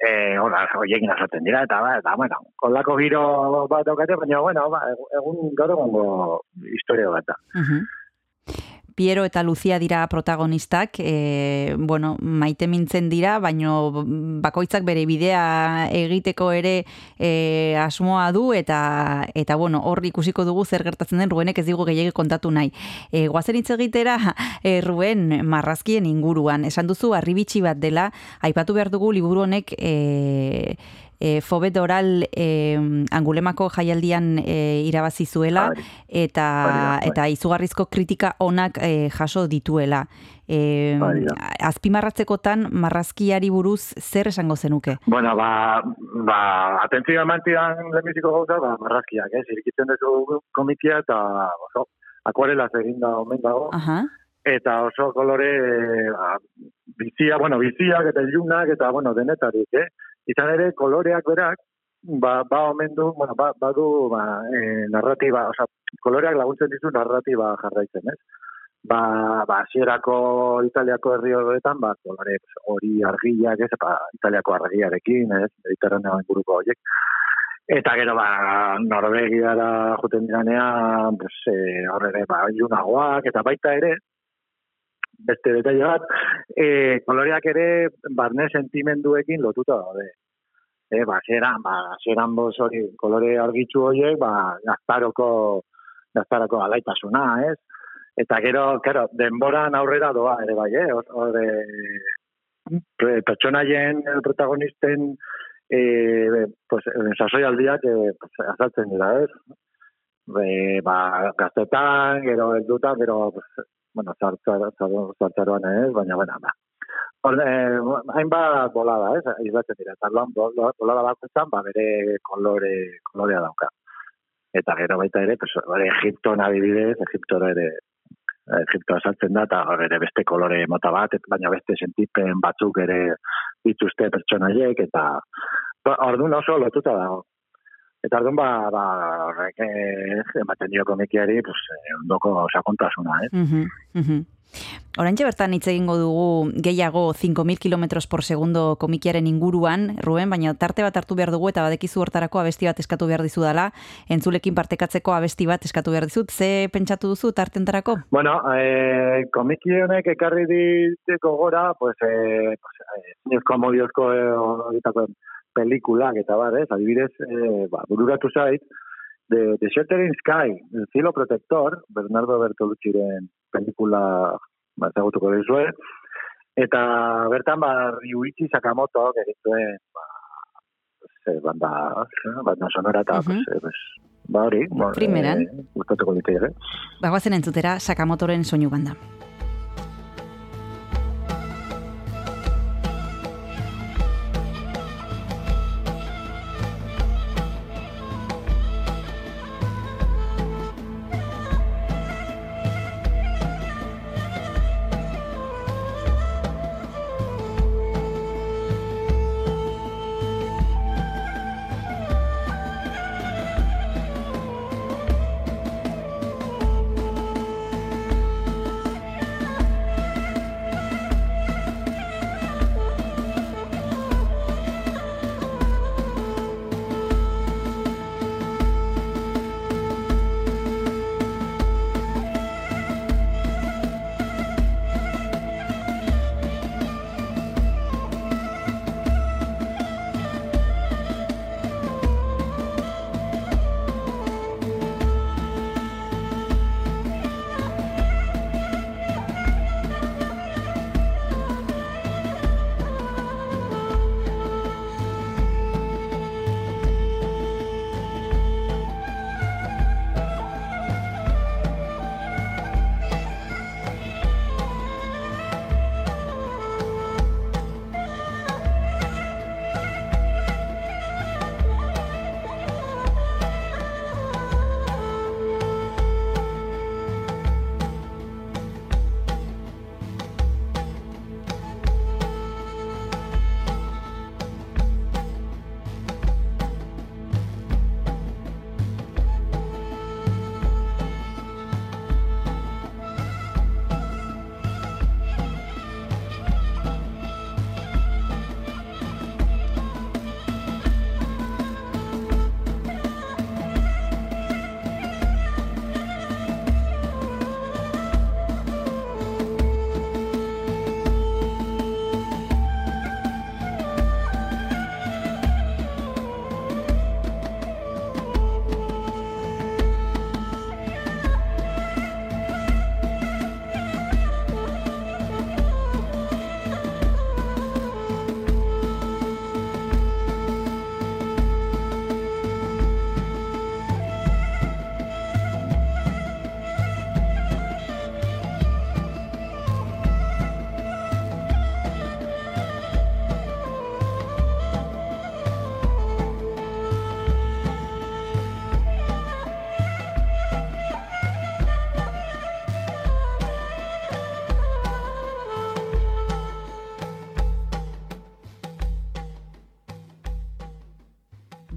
Eh, hola, hoiekin azaten dira, eta, ba, eta, bueno, kolako giro bat daukate, baina, bueno, ba, egun gaur egungo historia bat da. Mhm. Piero eta Lucia dira protagonistak, e, bueno, maite mintzen dira, baino bakoitzak bere bidea egiteko ere e, asmoa du, eta, eta bueno, hor ikusiko dugu zer gertatzen den Rubenek ez digu gehiagik kontatu nahi. E, guazen hitz egitera, e, Ruben, marrazkien inguruan, esan duzu arribitxi bat dela, aipatu behar dugu liburu honek e, e, Fobet Oral e, angulemako jaialdian e, irabazi zuela Hori. eta bai. eta izugarrizko kritika onak e, jaso dituela. E, da. azpimarratzekotan marrazkiari buruz zer esango zenuke? Bueno, ba, ba atentzioa eman zidan lehenbiziko gauza, ba, marrazkiak, ez? Irikitzen duzu komikia eta oso akuarela egin da omen dago. Aha. Eta oso kolore ba, bizia, bueno, biziak eta ilunak eta, bueno, denetarik, eh? Izan ere, koloreak berak, ba, ba omen du, bueno, ba, badu, ba, e, narratiba, osea, koloreak laguntzen dizu narratiba jarraitzen, ez? Ba, ba, hasierako Italiako herri horretan, ba, kolore hori argiak, ez, ba, Italiako argiarekin, ez, Mediterraneo inguruko horiek. Eta gero, ba, Norvegiara juten diranean, pues, e, hor ere, ba, ilunagoak, eta baita ere, beste detaile bat, e, koloreak ere barne sentimenduekin lotuta daude. E, ba, zeran, ba, zeran boz hori, kolore argitzu horiek, ba, gaztaroko, gaztaroko alaitasuna, ez? Eta gero, claro, denboran aurrera doa ere bai, eh? Hor- e, pertsonaien protagonisten e, pues, sasoialdiak e, pues, azaltzen dira, ez? Be, ba, gaztetan, gero helduta, gero, pues, bueno, zartzar- zar- zartzaroan ez, baina, bueno, ba. Hor, eh, hainbat bolada, ez, izaten dira, eta loan bola- bolada bakoitzan, ba, bere kolore, kolorea dauka. Eta gero baita ere, pues, hori Egipton adibidez, Egiptora ere, Egipto azaltzen da, eta hor ere beste kolore mota bat, baina beste sentipen batzuk ere dituzte pertsonaiek, eta ba, orduan oso lotuta dago. Eta orduan, ba, ba, horrek eh, ematen dio komikiari, pues, eh, ondoko sakontasuna, eh? Mhm, mhm. Oraintxe bertan hitz egingo dugu gehiago 5.000 km por segundo komikiaren inguruan, Ruben, baina tarte bat hartu behar dugu eta badekizu hortarako abesti bat eskatu behar dizudala, entzulekin partekatzeko abesti bat eskatu behar dizut, ze pentsatu duzu tarte hontarako? Bueno, eh, komiki honek ekarri diteko gora, pues, eh, pues, eh, pelikulak eta bar, ez? Adibidez, eh, ba, bururatu zait, de, de Sheltering Sky, el cielo protector, Bernardo Bertolucciren pelikula ba, ezagutuko dizue, eta bertan, ba, Ryuichi Sakamoto, gerituen, ba, ze, banda, banda sonora eta, pues, eh, pues, ba, hori, Primeran. eh, gustatuko liteke, Bagoazen entzutera Sakamotoren soinu banda.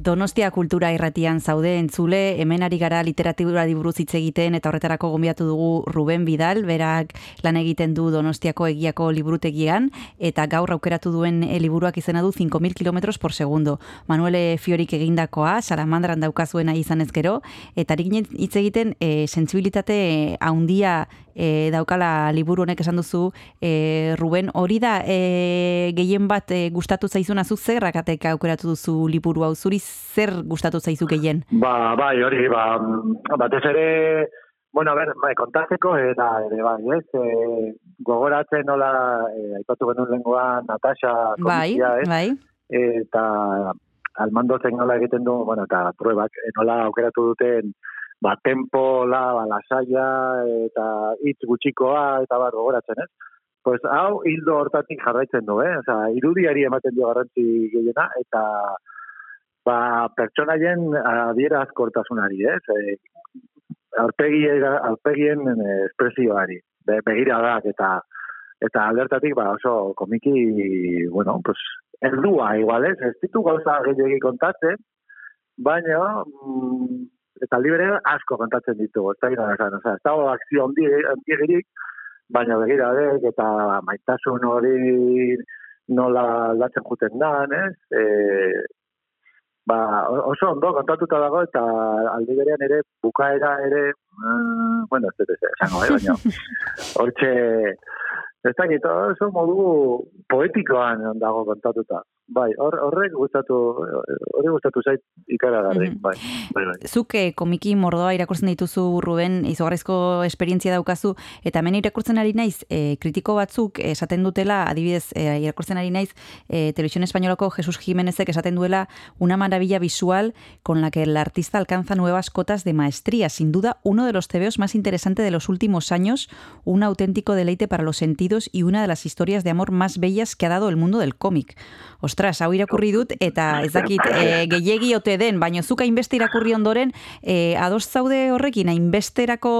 Donostia kultura irratian zaude entzule, hemen ari gara literatura buruz hitz egiten eta horretarako gonbiatu dugu Ruben Vidal, berak lan egiten du Donostiako egiako liburutegian eta gaur aukeratu duen eh, liburuak izena du 5000 km por segundo. Manuele Fiorik egindakoa, Salamandran daukazuena izan ez gero, eta ari ginen hitz egiten e, sensibilitate haundia e, daukala liburu honek esan duzu, e, Ruben, hori da e, gehien bat e, gustatu zaizuna zu zerrakatek aukeratu duzu liburu hau, zuri zer gustatu zaizu gehien? Ba, bai, hori, ba, batez ere, bueno, a ber, bai, kontatzeko, eta ere, bai, ez, e, gogoratzen nola, e, aipatu genuen lengoa, Natasha, Bai, komikia, ez, bai. eta almando zen nola egiten du, bueno, eta pruebak, e, nola aukeratu duten, ba, tempo, la, ba, lasaia, eta hitz gutxikoa, eta bar, gogoratzen, ez? Pues hau hildo hortatik jarraitzen du, eh? Osea, irudiari ematen dio garrantzi gehiena, eta ba, pertsonaien adierazkortasunari, ez? E, aurpegi, aurpegien eh, espresioari, be, begiradak eta eta aldertatik ba, oso komiki, bueno, pues, heldua igual, ez? Ez ditu gauza gehiagi kontatzen, baina, mm, eta aldi berean asko kontatzen ditugu, ez da gira esan, oza, ez dago akzio handi, handigirik, baina begira dek, eta maitasun hori nola aldatzen juten dan, ez? E, ba, oso ondo kontatuta dago, eta aldi berean ere, bukaera ere, ah, bueno, ez dut esango, eh, baina, hortxe, ez dakit, oso modu poetikoan dago kontatuta. Bai, hor, horrek gustatu, horrek gustatu zait ikaragarri, Mhm. bai, bai, bai. Zuk eh, komiki mordoa irakurtzen dituzu Ruben, izugarrizko esperientzia daukazu, eta hemen irakurtzen ari naiz, eh, kritiko batzuk esaten dutela, adibidez, eh, irakurtzen ari naiz, eh, Televisión Españolako Jesus Jiménezek esaten duela una maravilla visual con la que el artista alcanza nuevas cotas de maestría. Sin duda, uno de los tebeos más interesantes de los últimos años, un auténtico deleite para los sentidos y una de las historias de amor más bellas que ha dado el mundo del cómic. Ostras, hau irakurri dut, eta ez dakit, e, gehiegi ote den, baina zuk hainbeste irakurri ondoren, e, ados zaude horrekin, hainbesterako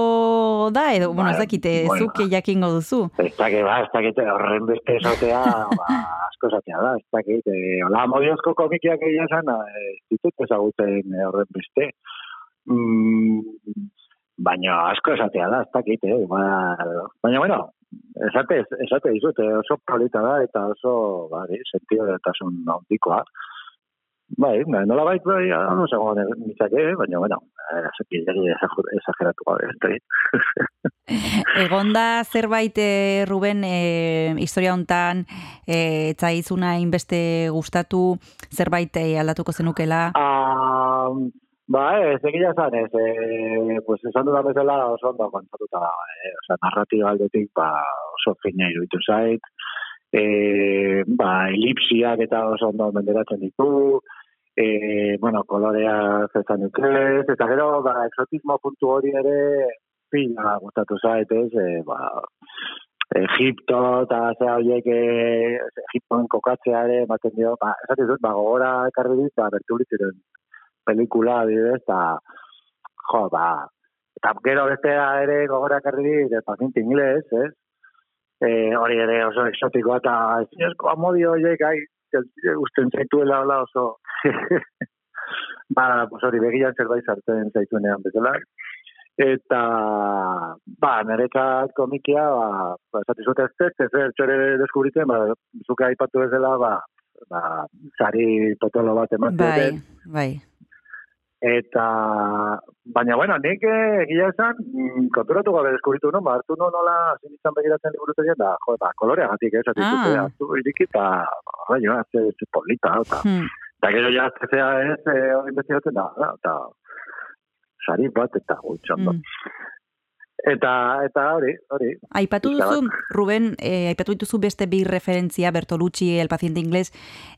da, edo, bueno, ez dakit, e, Bueno. zuk jakingo duzu. Ez dakit, ba, ez dakit, horren beste esatea, ba, asko esatea da, ez dakit, e, hola, modiozko komikiak egia esan, ez ditut ezagutzen eh, horren beste. Mm, baina asko esatea da, ez dakit, eh, ba, baina, bueno, esate, esate dizut, eh, oso polita da, eta oso, bari, sentio dertasun handikoa. Bai, nola bait, bai, no segon nitzake, baina, bueno, eh, esageratu gabe, ez dakit. Egonda zerbait, e, Ruben, e, historia hontan, e, etzaizuna hainbeste gustatu, zerbait e, aldatuko zenukela, Ah, ba, ez, egia zan, ez, eh, pues esan dudan bezala oso ondo kontatuta da, eh? Osa, narratiba aldetik, ba, oso fina iruditu zait, eh, ba, elipsiak eta oso ondo menderatzen ditu, eh, bueno, kolorea zezan dukez, eta gero, ba, exotismo puntu hori ere, pila gustatu zait, ez, eh, ba, Egipto eta zea horiek Egiptoen kokatzea ere ematen dio, ba, esaten dut, ba, gogora ekarri dit, ba, bertuliziren pelikula, adibidez, eta, jo, ba, eta gero bestea ere gogora ekarri dit, el paziente inglés, ez? Eh, hori ere oso exotikoa eta zinezko amodio horiek, ai, usten zaituela hola oso, ba, pues hori begian zerbait sartzen zaituenean bezala. Eta, ba, niretzat komikia, ba, ba esati zute ez ez, ez ez deskubritzen, ba, zuke aipatu bezala, ba, ba, sari potolo bat ematen. bai, bai. Eta, baina, bueno, nik eh, egia esan, mm, konturatu gabe deskubritu no, ba, hartu no nola, zin izan begiratzen liburutegian, da, jo, ba, koloreagatik, ez, Ah. ah. hartu iriki, eta, baina, ez, ez, polita, eta, Hmm. eta gero ja, ez, eh, hori investigatzen da, da, eta, sari bat, eta gutxondo. Mm. Eta, eta hori, hori, Aipatu duzu, Ruben, eh, aipatu dituzu beste bi referentzia, Bertolucci, El paciente inglés,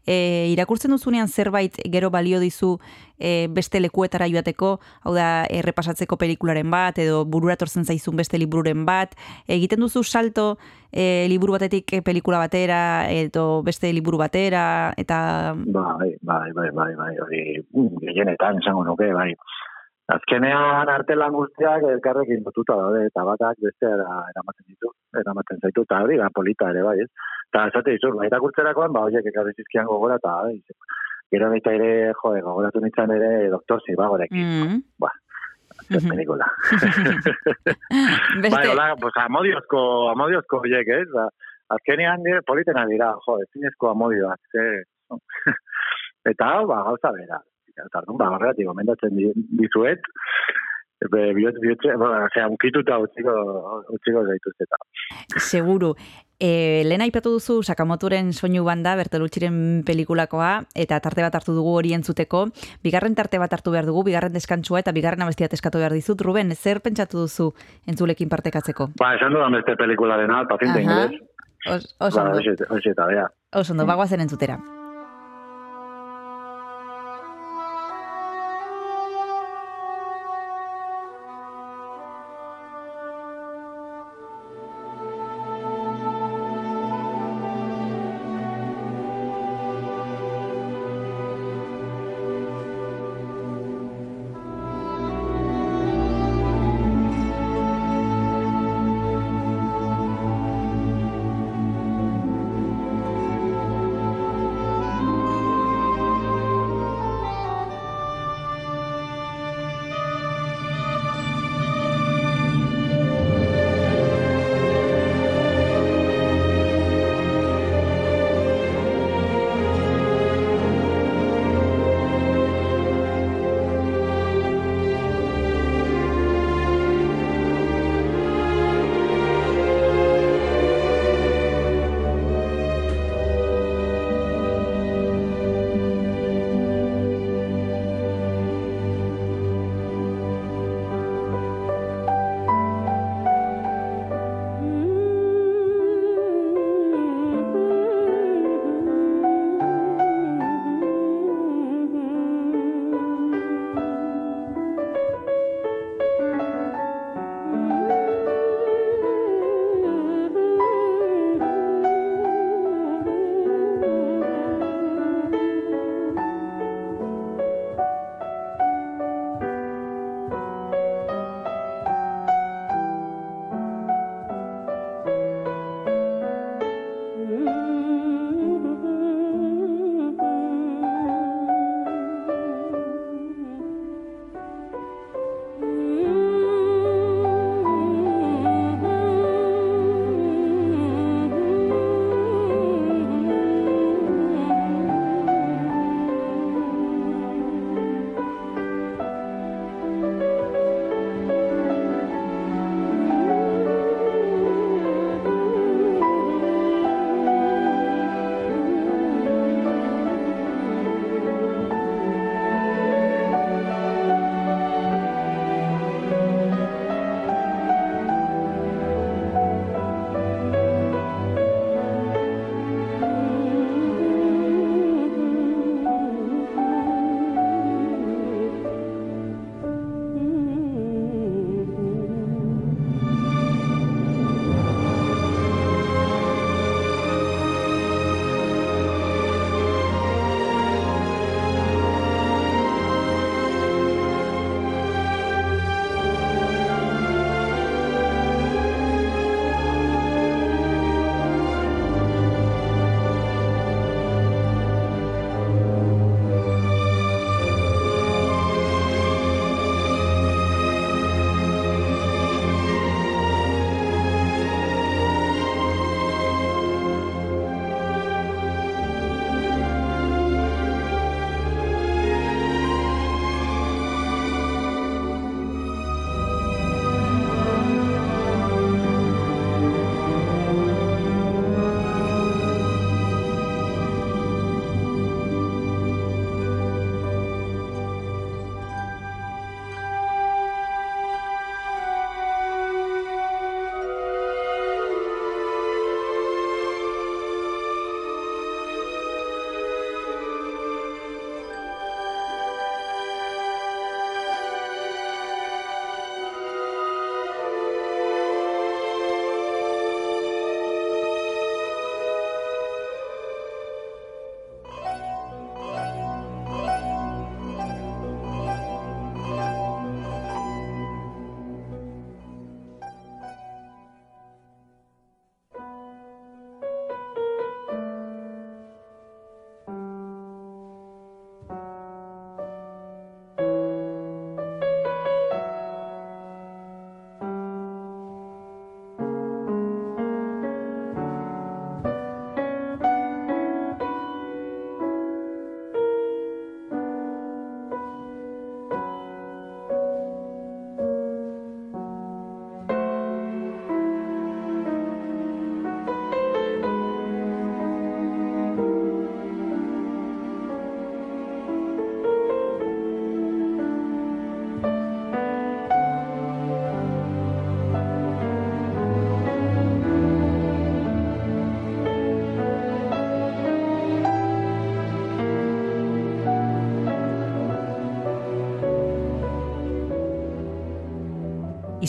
eh, irakurtzen duzunean zerbait gero balio dizu eh, beste lekuetara joateko, hau da, errepasatzeko pelikularen bat, edo burura tortzen zaizun beste libururen bat, egiten duzu salto eh, liburu batetik eh, pelikula batera, edo beste liburu batera, eta... bai, bai, bai, bai, bai, hori, mm, gehienetan esango nuke, bai. Azkenean artelan guztiak elkarrekin lotuta daude, eta batak besteara eramaten ditu, eramaten zaitu, eta hori, da, polita ere, bai, ez? Eta esate dizur, bai, irakurtzerakoan, ba, horiek ekarri zizkian gogora, eta, bai, gero baita ere, jo, gogoratu nintzen ere, doktor Zibagorekin, Mm. zer Mhm. pelikula. Beste, Bai, hola, pues, amodiozko, amodiozko horiek, ez? Ba, azkenean eh, politena dira, jo, ezinezko amodioak, ze... eta ba, gauza bera. Eta orduan, ba, horregatik, gomendatzen di- dizuet, be, bihot, bihot, bueno, osea, unkituta utziko, utziko. Seguru. E, lehen aipatu duzu Sakamotoren soinu banda, Bertolucciren pelikulakoa, eta tarte bat hartu dugu hori entzuteko. Bigarren tarte bat hartu behar dugu, bigarren deskantsua eta bigarren abestia eskatu behar dizut. Ruben, zer pentsatu duzu entzulekin partekatzeko? Ba, esan dudan beste pelikularen al, paziente Aha. inglés. Os, oso Ba, ondo, hoxe- hoxe eta, bea. oso ondo, bagoazen entzutera.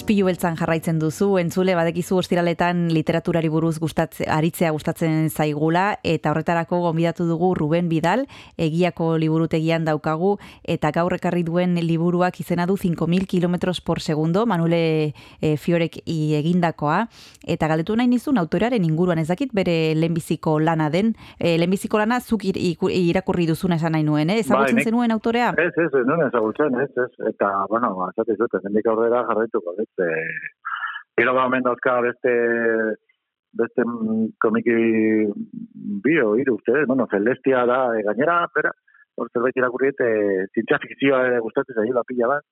Ispilu beltzan jarraitzen duzu, entzule badekizu ostiraletan literaturari buruz gustatze, aritzea gustatzen zaigula, eta horretarako gonbidatu dugu Ruben Bidal, egiako liburutegian daukagu, eta gaur ekarri duen liburuak izena du 5.000 kilometros por segundo, Manule e, Fiorek i egindakoa, eta galdetu nahi nizun autorearen inguruan ez dakit bere lehenbiziko lana den, e, lehenbiziko lana zuk ir- irakurri duzuna esan nahi nuen, eh? ezagutzen nik- zenuen autorea? Ez, ez, ez, nuen ezagutzen, ez, ez. Eta, bueno, ba, esate zuten, zendik aurrera jarraituko, ez. E, gero ba, omen dauzka beste, beste komiki bio, hiru uste, bueno, Celestia da, e, gainera, pera, hor zerbait irakurriet, e, zientzia fikzioa ere gustatzen zaila pila bat.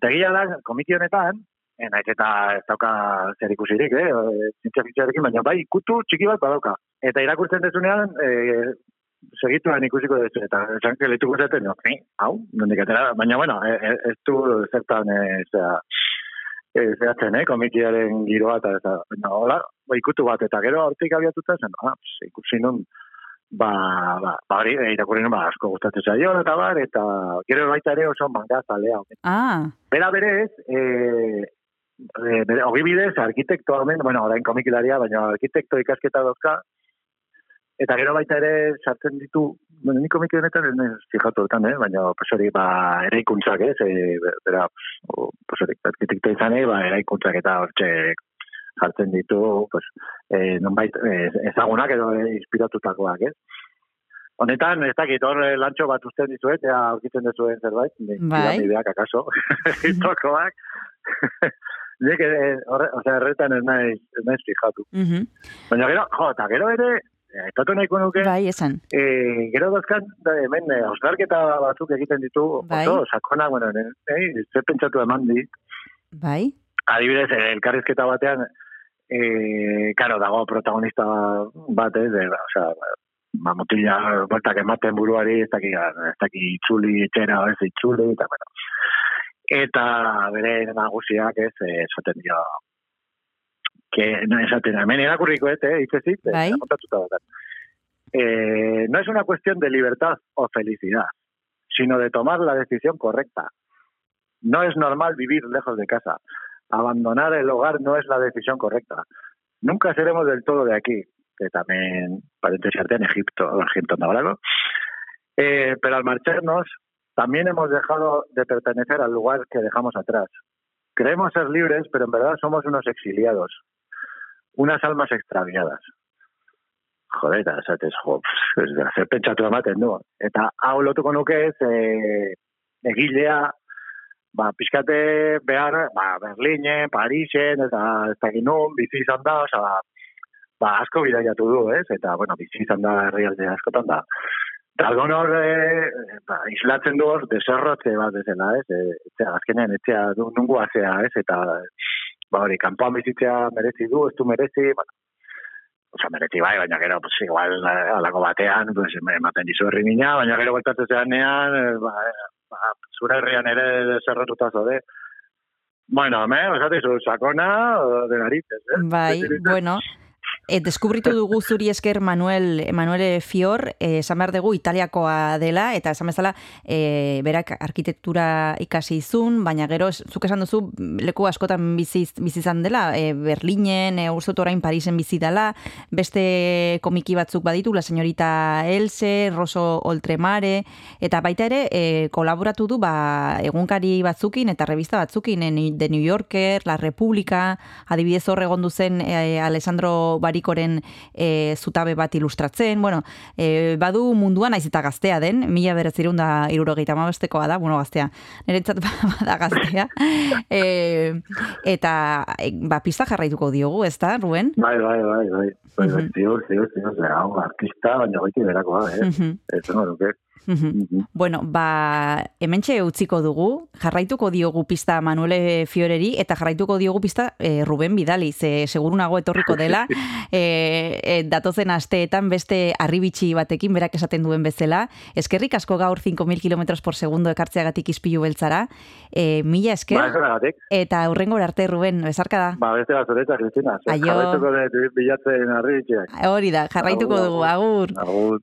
Eta gila da, komiki honetan, e, naiz eta ez dauka zer ikusirik, eh, e, zientzia fikzioarekin, baina bai, kutu txiki bat badauka. Eta irakurtzen dezunean, e, segituan ikusiko duzu, eta esan geletuko zaten, no, eh, hau, nondik atera, baina, bueno, e, e, ez du zertan, e, zera, e, zeratzen, eh, komikiaren giroa, eta, eta, baina, hola, ba, ikutu bat, eta gero hortik abiatuta zen, ah, pues, ikusi nun, ba, ba, ba, hori, e, irakurri nun, ba, asko gustatzen zaio, eta bar, eta gero baita ere oso manga zalea. Ah, Bera berez, e, e, bere, bidez, arkitekto hemen, bueno, orain komikilaria, baina arkitekto ikasketa dauzka, eta gero baita ere sartzen ditu, bueno, ni komiki honetan ez naiz fijatu eh? baina pues ba, eraikuntzak, ez, e, bera, pues hori, arkitekto izanei, ba, eraikuntzak eta hortxe jartzen ditu, pues, e, nonbait, e, ezagunak edo e, inspiratutakoak, ez? Honetan, ez dakit, hor eh, lantxo bat usten dizuet, ea aurkitzen duzuen zerbait, Bai. piramideak akaso, tokoak. Nik, eh, horre, osea, erretan ez naiz, ez naiz fijatu. mhm. Baina gero, jo, eta gero ere, eh, aipatu nahiko nuke, bai, esan. eh, gero dazkan, da, hemen, eh, osnarketa batzuk egiten ditu, Bai. oso, sakona, bueno, ne, eh, zer pentsatu eman dit, Bai, adibidez, eh, elkarrizketa batean, eh, karo, dago protagonista bat, ez, eh, osea, ba, mutila bueltak ematen buruari, ez daki, ez daki itzuli etxera, ez itzuli, eta, bueno. Eta bere nagusiak, ez, esaten dio, que, no, esaten, hemen irakurriko, ez, eh, Bai. no es una cuestión de libertad o felicidad, sino de tomar la decisión correcta. No es normal vivir lejos de casa. Abandonar el hogar no es la decisión correcta. Nunca seremos del todo de aquí, que también, paréntesis, en Egipto, Egipto Navarro. Eh, pero al marcharnos, también hemos dejado de pertenecer al lugar que dejamos atrás. Creemos ser libres, pero en verdad somos unos exiliados, unas almas extraviadas. Joder, eta esatez, jo, da, zer pentsatu ematen du. Eta hau lotuko nuke ez, e, egilea, ba, pixkate behar, ba, Berlinen, Parisen, eta ez dakit nun, bizi izan da, oza, ba, asko bidaiatu du, ez? Eta, bueno, bizi izan da herrialde askotan da. Eta algon hor, e, ba, islatzen du hor, deserrotze bat bezala, ez? E, etzea, azkenean, etzea, du, nungu azea, ez? Eta, ba, hori, kanpoan bizitzea merezi du, ez du merezi, bueno, Osa, merezi bai, baina gero, pues, igual, eh, alako batean, pues, ematen dizu herri mina, baina gero bueltatzen zeanean, eh, ba, eh, ba, zure herrian ere zerrotuta zode. Bueno, me, osatizu, sakona, de narices, eh? bai, bueno, E, deskubritu dugu zuri esker Manuel, Manuel Fior, eh, esan behar dugu Italiakoa dela, eta esan bezala eh, berak arkitektura ikasi izun, baina gero, zuk esan duzu, leku askotan bizi, bizi izan dela, eh, Berlinen, eh, uste dut orain Parisen bizi dela, beste komiki batzuk baditu, La Señorita Else, Rosso Oltremare, eta baita ere, eh, kolaboratu du, ba, egunkari batzukin eta revista batzukin, eh, The New Yorker, La República, adibidez hor egon zen eh, Alessandro Barikoren eh, zutabe bat ilustratzen, bueno, eh, badu munduan naiz eta gaztea den, mila beretzirun da irurogeita amabestekoa da, bueno, gaztea, niretzat bada gaztea, eh, eta eh, ba, pista jarraituko diogu, ez da, Ruen? Bai, bai, bai, bai. Bai, bai, Mhm. ziur, ziur, ziur, ziur, hau, artista, baina goiti berakoa, eh? Mhm. Ez no duke. Mhm. Mhm. Bueno, ba, hementxe utziko dugu, jarraituko diogu pista Manuele Fioreri, eta jarraituko diogu pista e, Ruben Bidali, ze seguru nago etorriko dela, e, e, datozen asteetan beste arribitxi batekin, berak esaten duen bezala. Eskerrik asko gaur 5.000 km por segundo ekartzeagatik izpilu beltzara. E, mila esker, Ba, eta hurrengora arte, Ruben, besarka da. Ba, beste bat zuretzak, Cristina. Aio. Jarraituko dut bilatzen arritxeak. Hori da, jarraituko Agur, dugu, agur. Agur.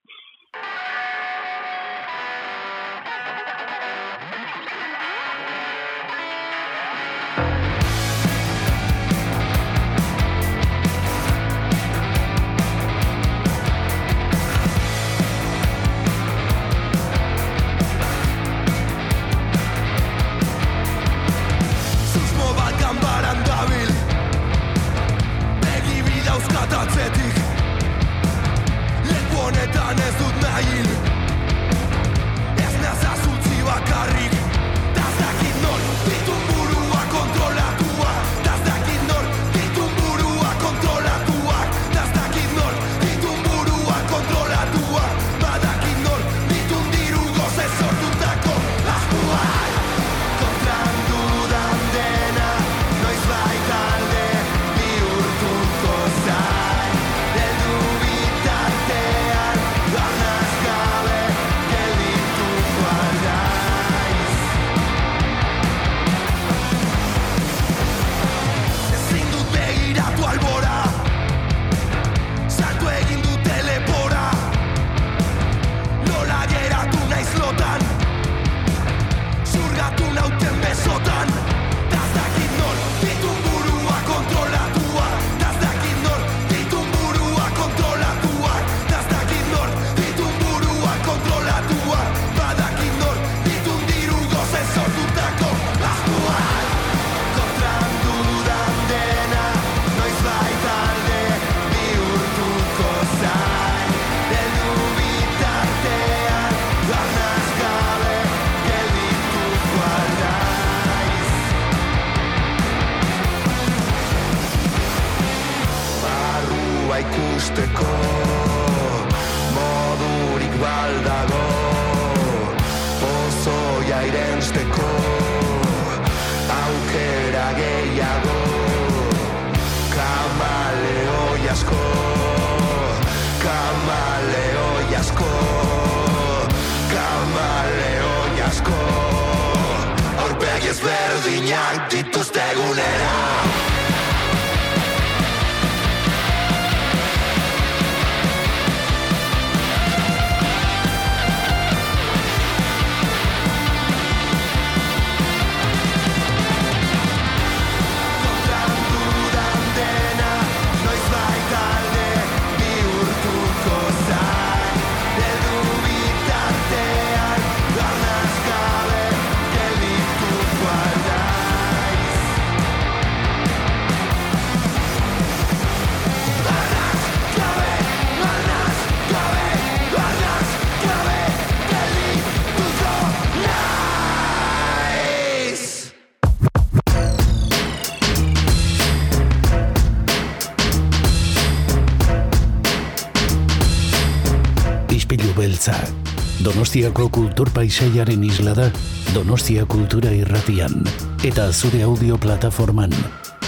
Donostiako kultur paisaiaren isla da Donostia Kultura Irratian eta zure audio plataforman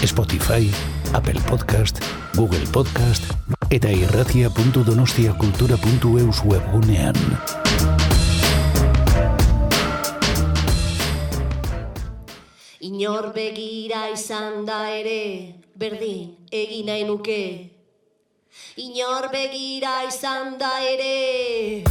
Spotify, Apple Podcast, Google Podcast eta irratia.donostiakultura.eus webgunean. Inor begira izan da ere, berdin egin nahi nuke. Inor begira izan da ere,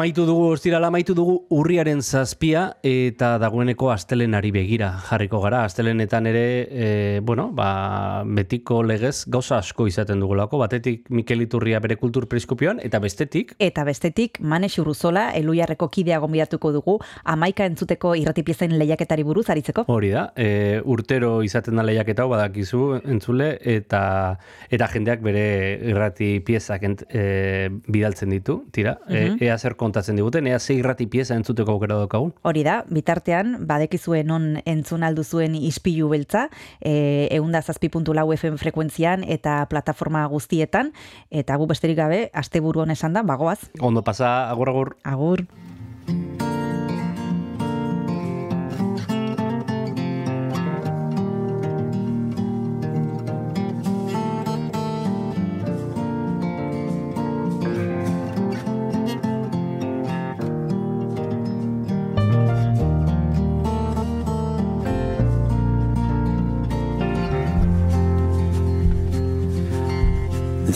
Amaitu dugu, ostirala amaitu dugu urriaren zazpia eta dagoeneko astelenari begira jarriko gara. Astelenetan ere, e, bueno, ba, betiko legez gauza asko izaten dugulako. Batetik Mikel Iturria bere kultur periskopioan eta bestetik Eta bestetik, Mane Xuruzola, eluiarreko kidea gonbidatuko dugu, amaika entzuteko irratipiezen lehiaketari buruz aritzeko. hori da. E, urtero izaten da lehiaketa badakizu entzule eta eta jendeak bere irrati piezak ent, e, bidaltzen ditu, tira. E, ea zer kontatzen diguten, ea ze irrati pieza entzuteko aukera daukagun. Hori da, bitartean, badekizuen non entzun aldu zuen ispilu beltza, e, eunda zazpi.lau FM frekuentzian eta plataforma guztietan, eta gu besterik gabe, asteburu honesan da, bagoaz, Ondo pasa, agur agur. agur.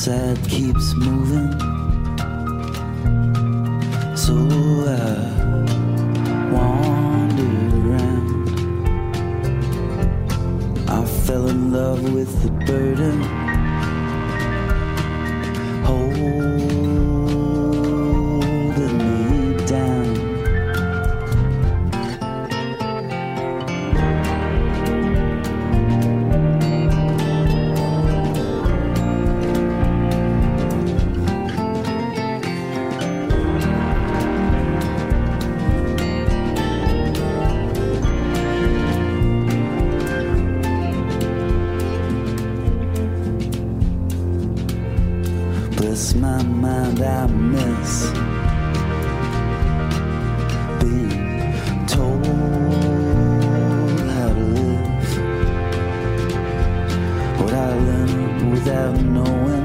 said keeps moving. Without knowing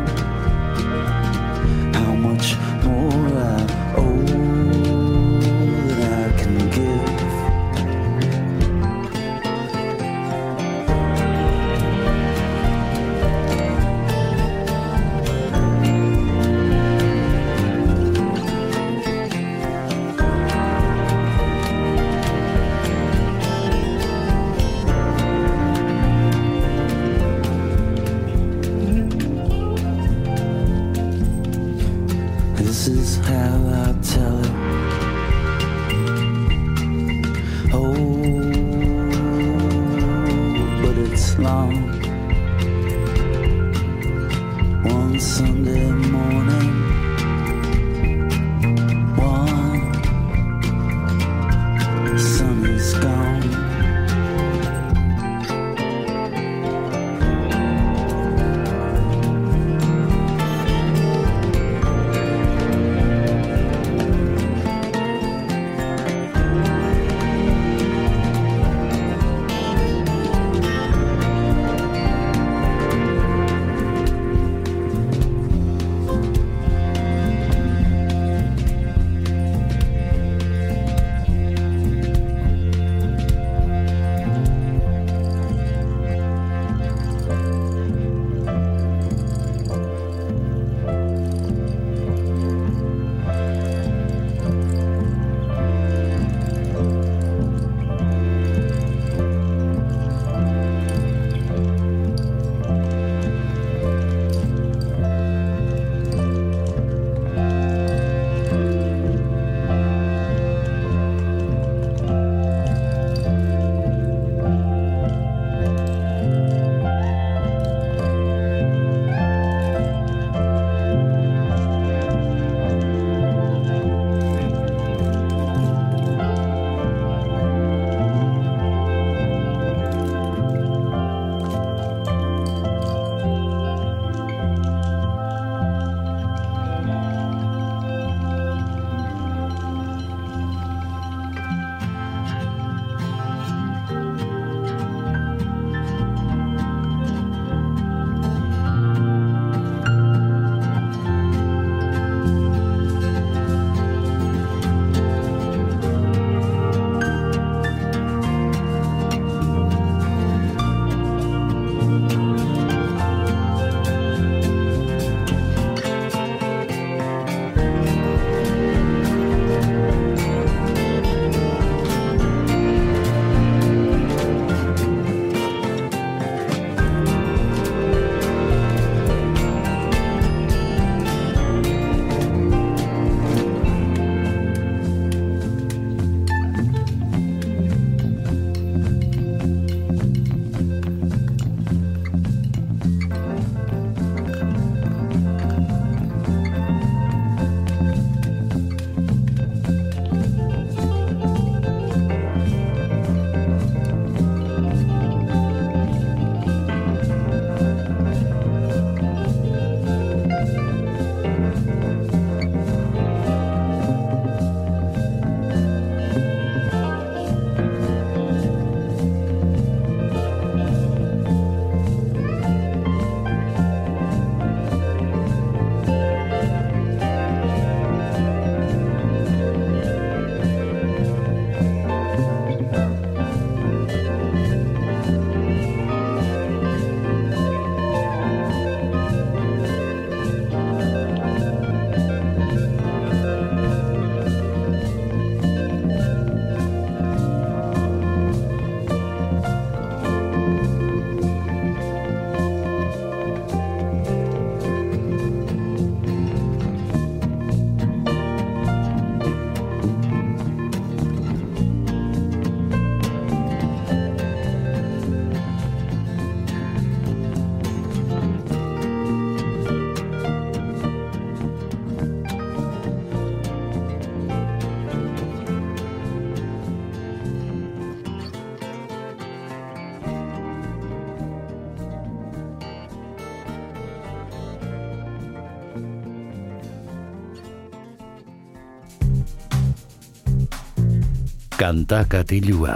Kanta katilua.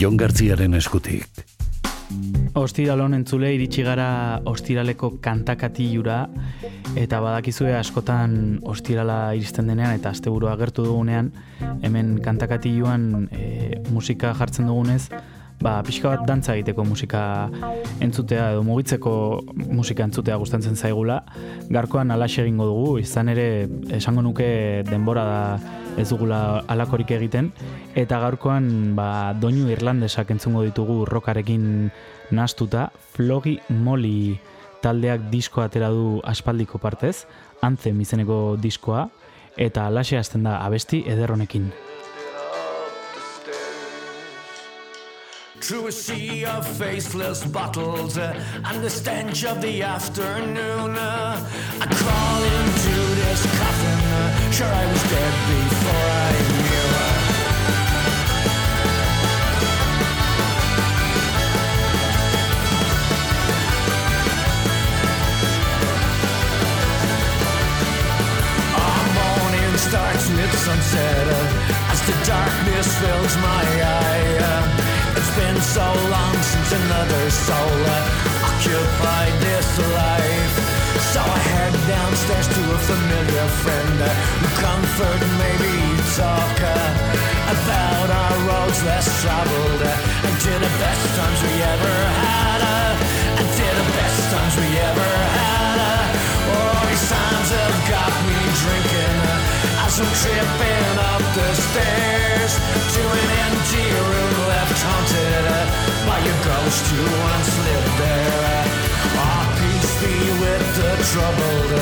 Jon Gartziaren eskutik. Ostiralon entzule iritsi gara ostiraleko kantakatilura eta badakizue askotan ostirala iristen denean eta asteburua agertu dugunean hemen kantakatiluan e, musika jartzen dugunez ba, pixka bat dantza egiteko musika entzutea edo mugitzeko musika entzutea gustatzen zaigula. Garkoan alaxe egingo dugu, izan ere esango nuke denbora da ez dugula alakorik egiten eta gaurkoan ba, doinu irlandesak entzungo ditugu rokarekin nastuta, Flogi Molly taldeak diskoa atera du aspaldiko partez, Anthem izeneko diskoa, eta alaxe hasten da abesti ederronekin. Through a sea of faceless bottles uh, and the stench of the afternoon, uh, I crawl into this coffin. Sure, I was dead before I knew. Uh, Our morning starts mid sunset as the darkness fills my eye. It's been so long since another soul occupied this life. So I head downstairs to a familiar friend uh, who comfort and maybe talk uh, about our roads less traveled uh, and to the best times we ever had. uh, And to the best times we ever had. uh, Oh, these times have got me drinking uh, as I'm tripping up the stairs to an empty room left haunted uh, by a ghost who once lived there. Be with the troubled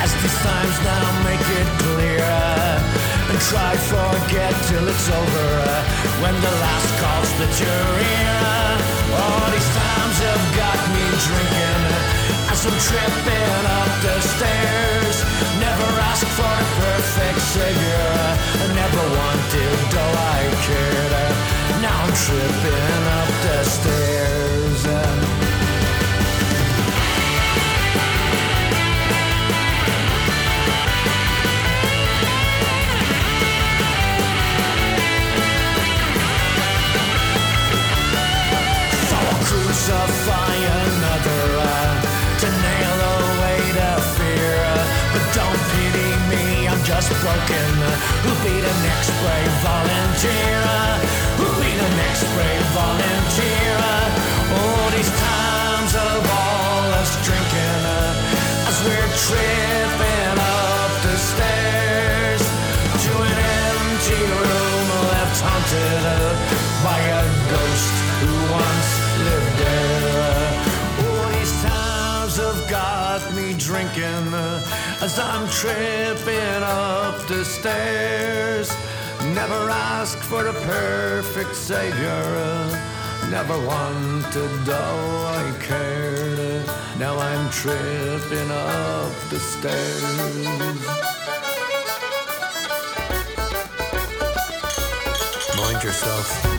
as these times now make it clear. And try forget till it's over when the last call split your ear. uh, All these times have got me drinking as I'm tripping up the stairs. Never asked for a perfect savior, uh, never wanted, though I cared. Now I'm tripping up the stairs. But don't pity me, I'm just broken. Who'll be the next brave volunteer? Who'll be the next brave volunteer? Tripping up the stairs. Never asked for a perfect savior. Never wanted, though I cared. Now I'm tripping up the stairs. Mind yourself.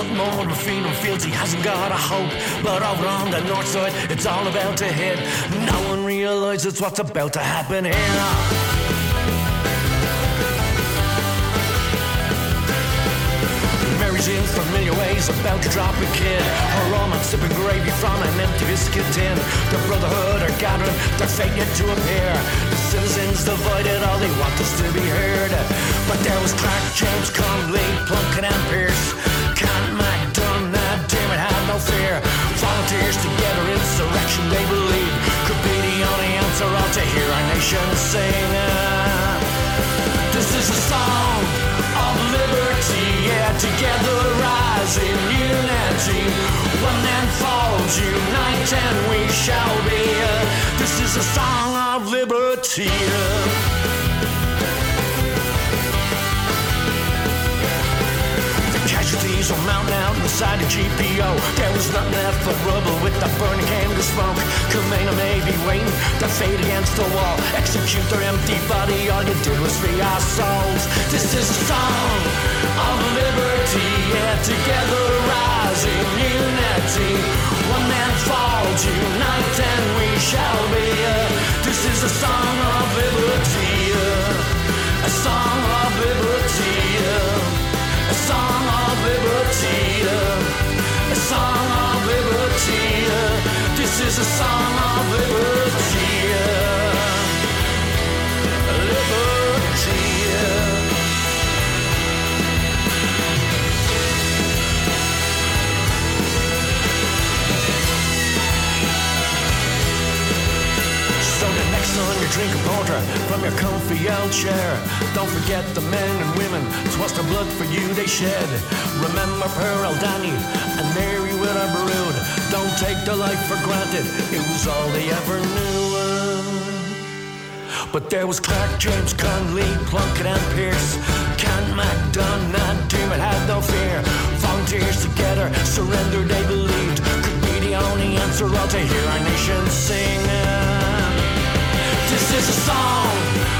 Something more of a freedom, feels he hasn't got a hope. But over on the north side, it's all about to hit. No one realizes what's about to happen here. In familiar ways, about to drop a kid. Her romance sipping gravy from an empty biscuit tin. The brotherhood are gathering, their fate yet to appear. The citizens divided, all they want is to be heard. But there was Clark, James, Conley, Plunkett, and Pierce. Volunteers together, insurrection they believe could be the only answer all to hear our nation sing. This is a song of liberty, yeah, together rise in unity. One man falls, unite, and we shall be. This is a song of liberty. Casualties will mount out inside the GPO. There was nothing left but rubble with the burning candle smoke. Kumena may be waiting to fade against the wall. Execute their empty body, all you did was free our souls. This is a song of liberty, yeah, together rise in unity. One man falls, unite, and we shall be. uh, This is a song of liberty, uh, a song of liberty. uh, of liberty, a song of liberty. This is a song of liberty, old chair, don't forget the men and women, twas their blood for you they shed. Remember Pearl Danny and Mary with her brood. Don't take their life for granted, it was all they ever knew. But there was Clark, James, Conley, Plunkett, and Pierce. Can MacDonald, Dermot had no fear. Volunteers together, surrender they believed could be the only answer all to hear our nation sing. This is a song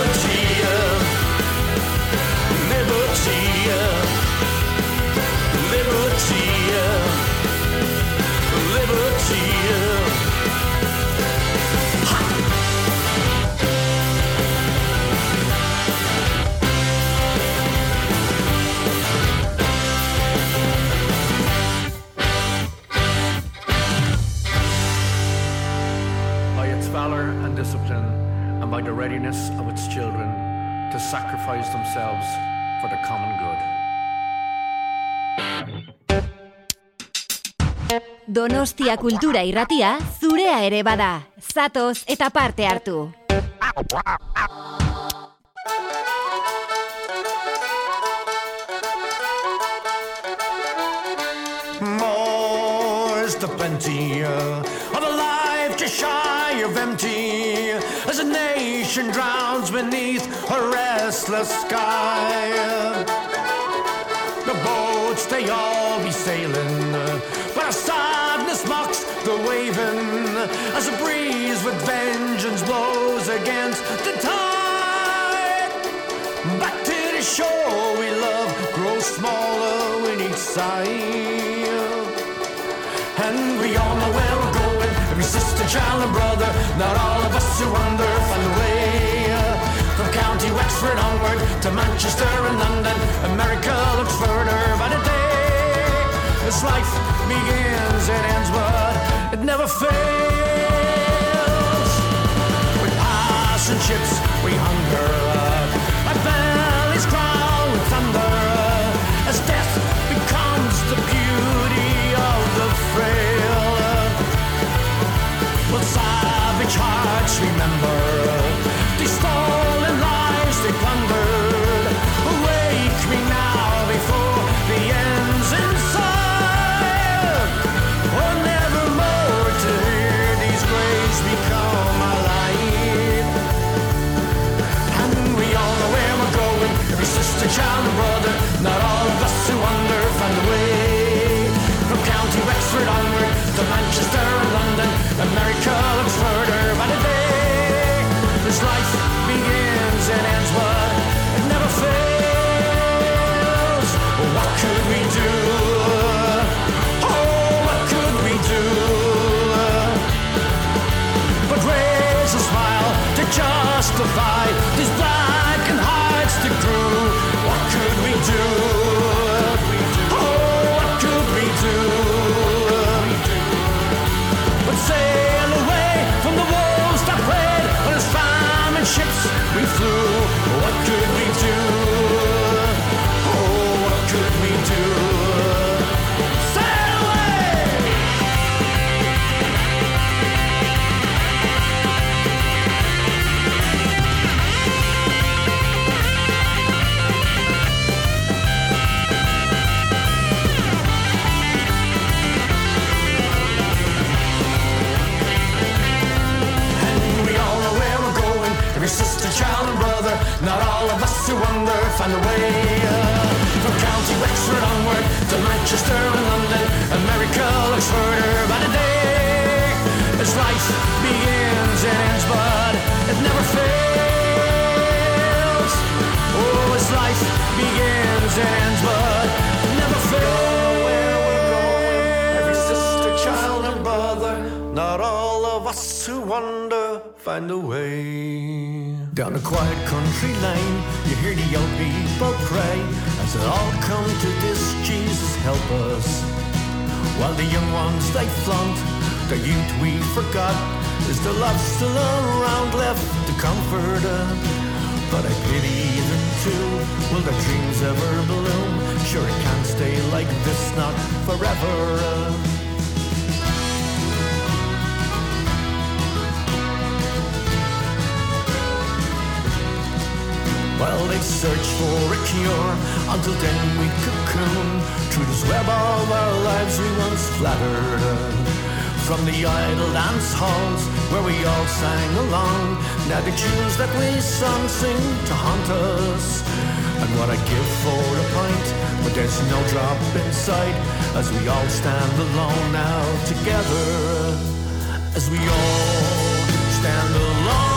readiness of its children to sacrifice themselves for the common good. Donostia kultura irratia zurea ere bada. Zatoz eta parte hartu. More's the plenty of a life just shy of empty as a nation drowns beneath a restless sky. The boats they all be sailing, but sadness the waving as a breeze with vengeance blows against the tide. Back to the shore we love grows smaller in each side. And we all know where we're going, every sister, child, and brother. Not all of us who wander find the way. From County Wexford onward to Manchester and London, America looks further by the day. As life begins, it ends, but it never fails. With passing ships, we hunger. Our thunder as death becomes the beauty of the frail. Savage hearts remember Not all of us who wander find the way. From County Wexford onward to Manchester and London, America looks further find a way. Down a quiet country lane, you hear the young people pray as they all come to this Jesus help us. While the young ones they flaunt, the youth we forgot. Is the love still around left to comfort us? But I pity them too. Will their dreams ever bloom? Sure, it can't stay like this, not forever. While they search for a cure, until then we cocoon through this web of our lives we once flattered. From the idle dance halls where we all sang along, now the tunes that we sung sing to haunt us. And what I give for a pint, but there's no drop in sight as we all stand alone now together. As we all stand alone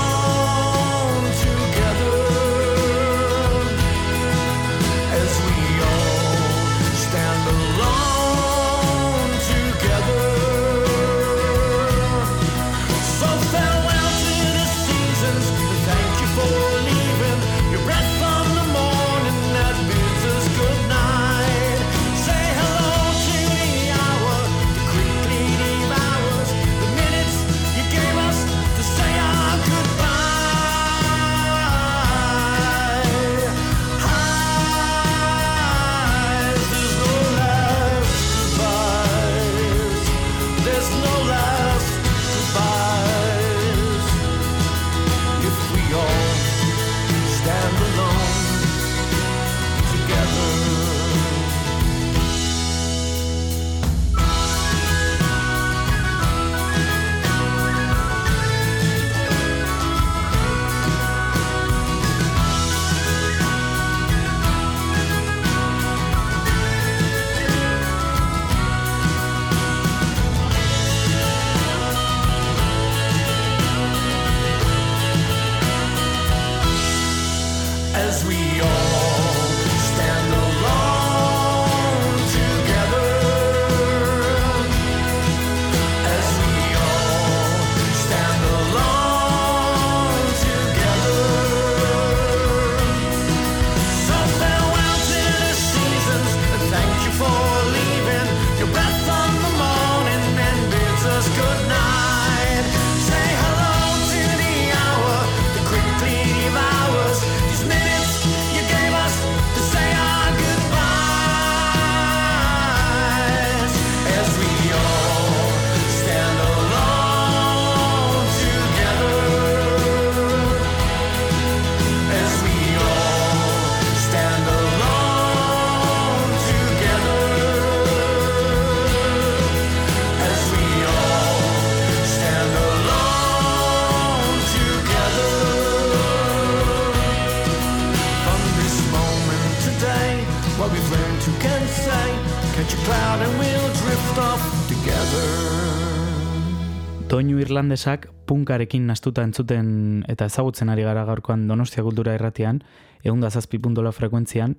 irlandesak punkarekin nastuta entzuten eta ezagutzen ari gara gaurkoan Donostia Kultura Irratian, eunda zazpi puntola frekuentzian,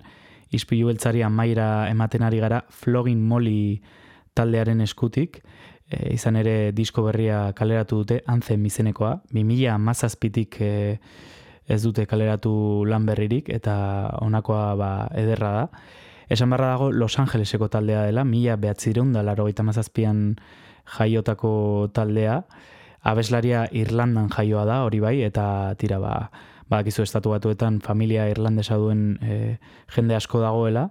ispilu beltzari amaira ematen ari gara Flogin Molly taldearen eskutik, e, izan ere disko berria kaleratu dute, Anthem izenekoa, 2000 mazazpitik e, ez dute kaleratu lan berririk, eta honakoa ba, ederra da. Esan barra dago Los Angeleseko taldea dela, mila behatzireun da laro mazazpian jaiotako taldea, abeslaria Irlandan jaioa da, hori bai, eta tira ba, badakizu estatu batuetan familia irlandesa duen e, jende asko dagoela.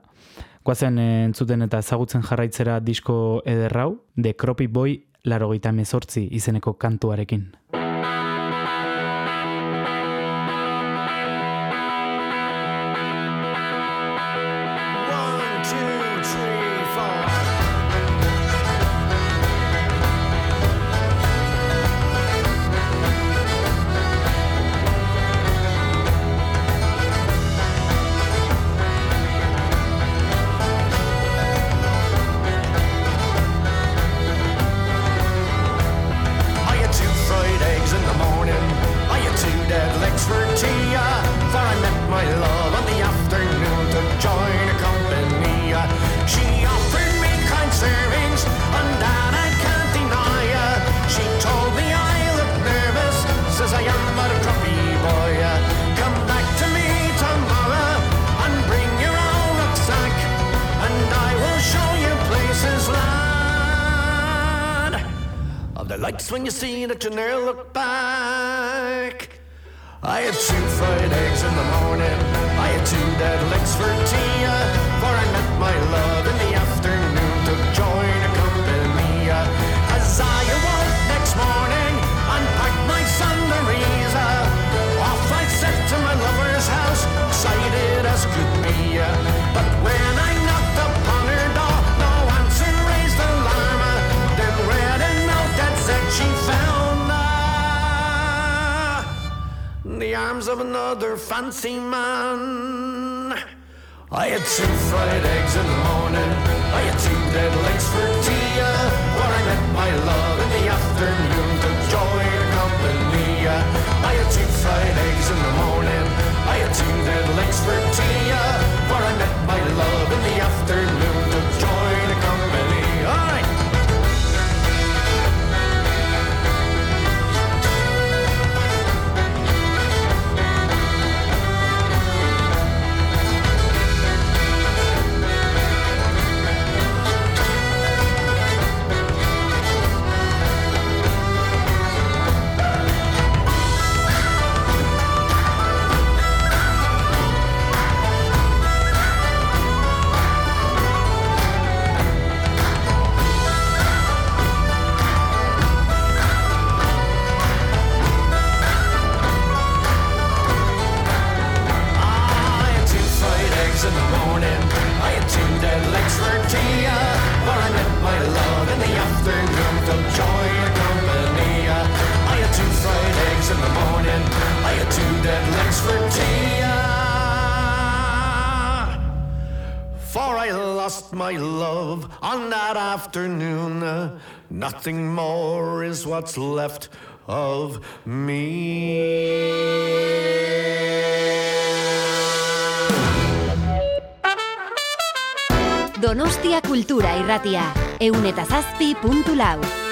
Guazen e, entzuten eta ezagutzen jarraitzera disko ederrau, The Croppy Boy laro mezortzi izeneko kantuarekin. Nothing more is what's left of me. Donostia Kultura Irratia, eun eta zazpi puntu lau.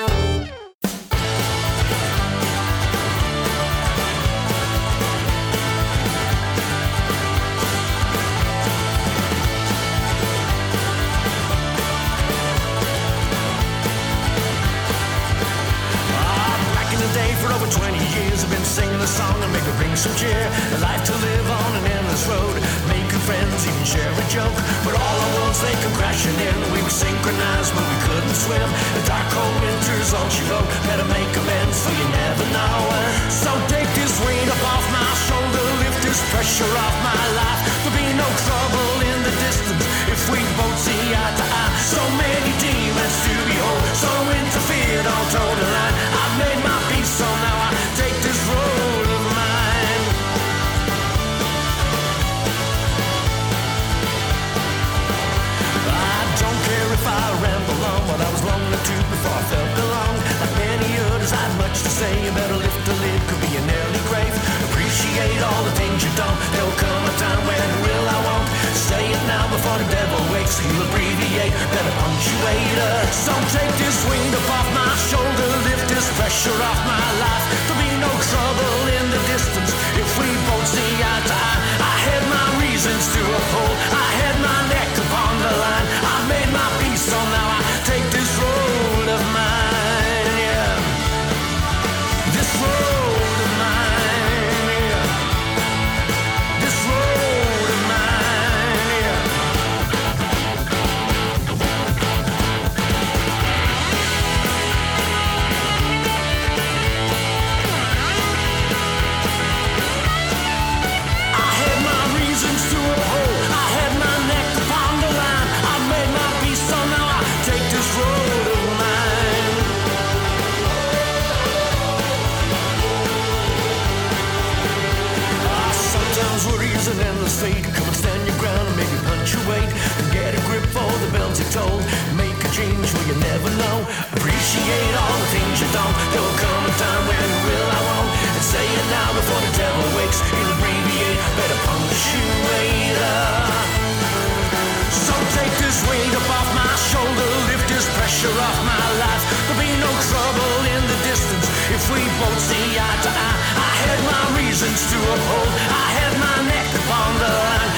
Joke. But all our worlds they come crashing in. We were synchronized, but we couldn't swim. The dark cold winters all she wrote. Better make amends, for you never know. So take this weight up off my shoulder, lift this pressure off my life. There'll be no trouble in the distance if we both see eye to eye. So many demons to behold, so interfered, all told say. You better lift the lid, could be an early grave. Appreciate all the things you've done. There'll come a time when will I won't. Say it now before the devil wakes. He'll abbreviate, better punctuate. Uh, so take this weight up off my shoulder, lift this pressure off my life. There'll be no trouble in the distance if we both see eye to eye. I had my reasons to uphold. I had my neck upon the line. Appreciate all the things you don't. There will come a time when you will, I won't. And say it now before the devil wakes. He'll abbreviate, better punctuate. ah. So take this weight up off my shoulder, lift this pressure off my life. There'll be no trouble in the distance if we both see eye to eye. I had my reasons to uphold, I had my neck upon the line.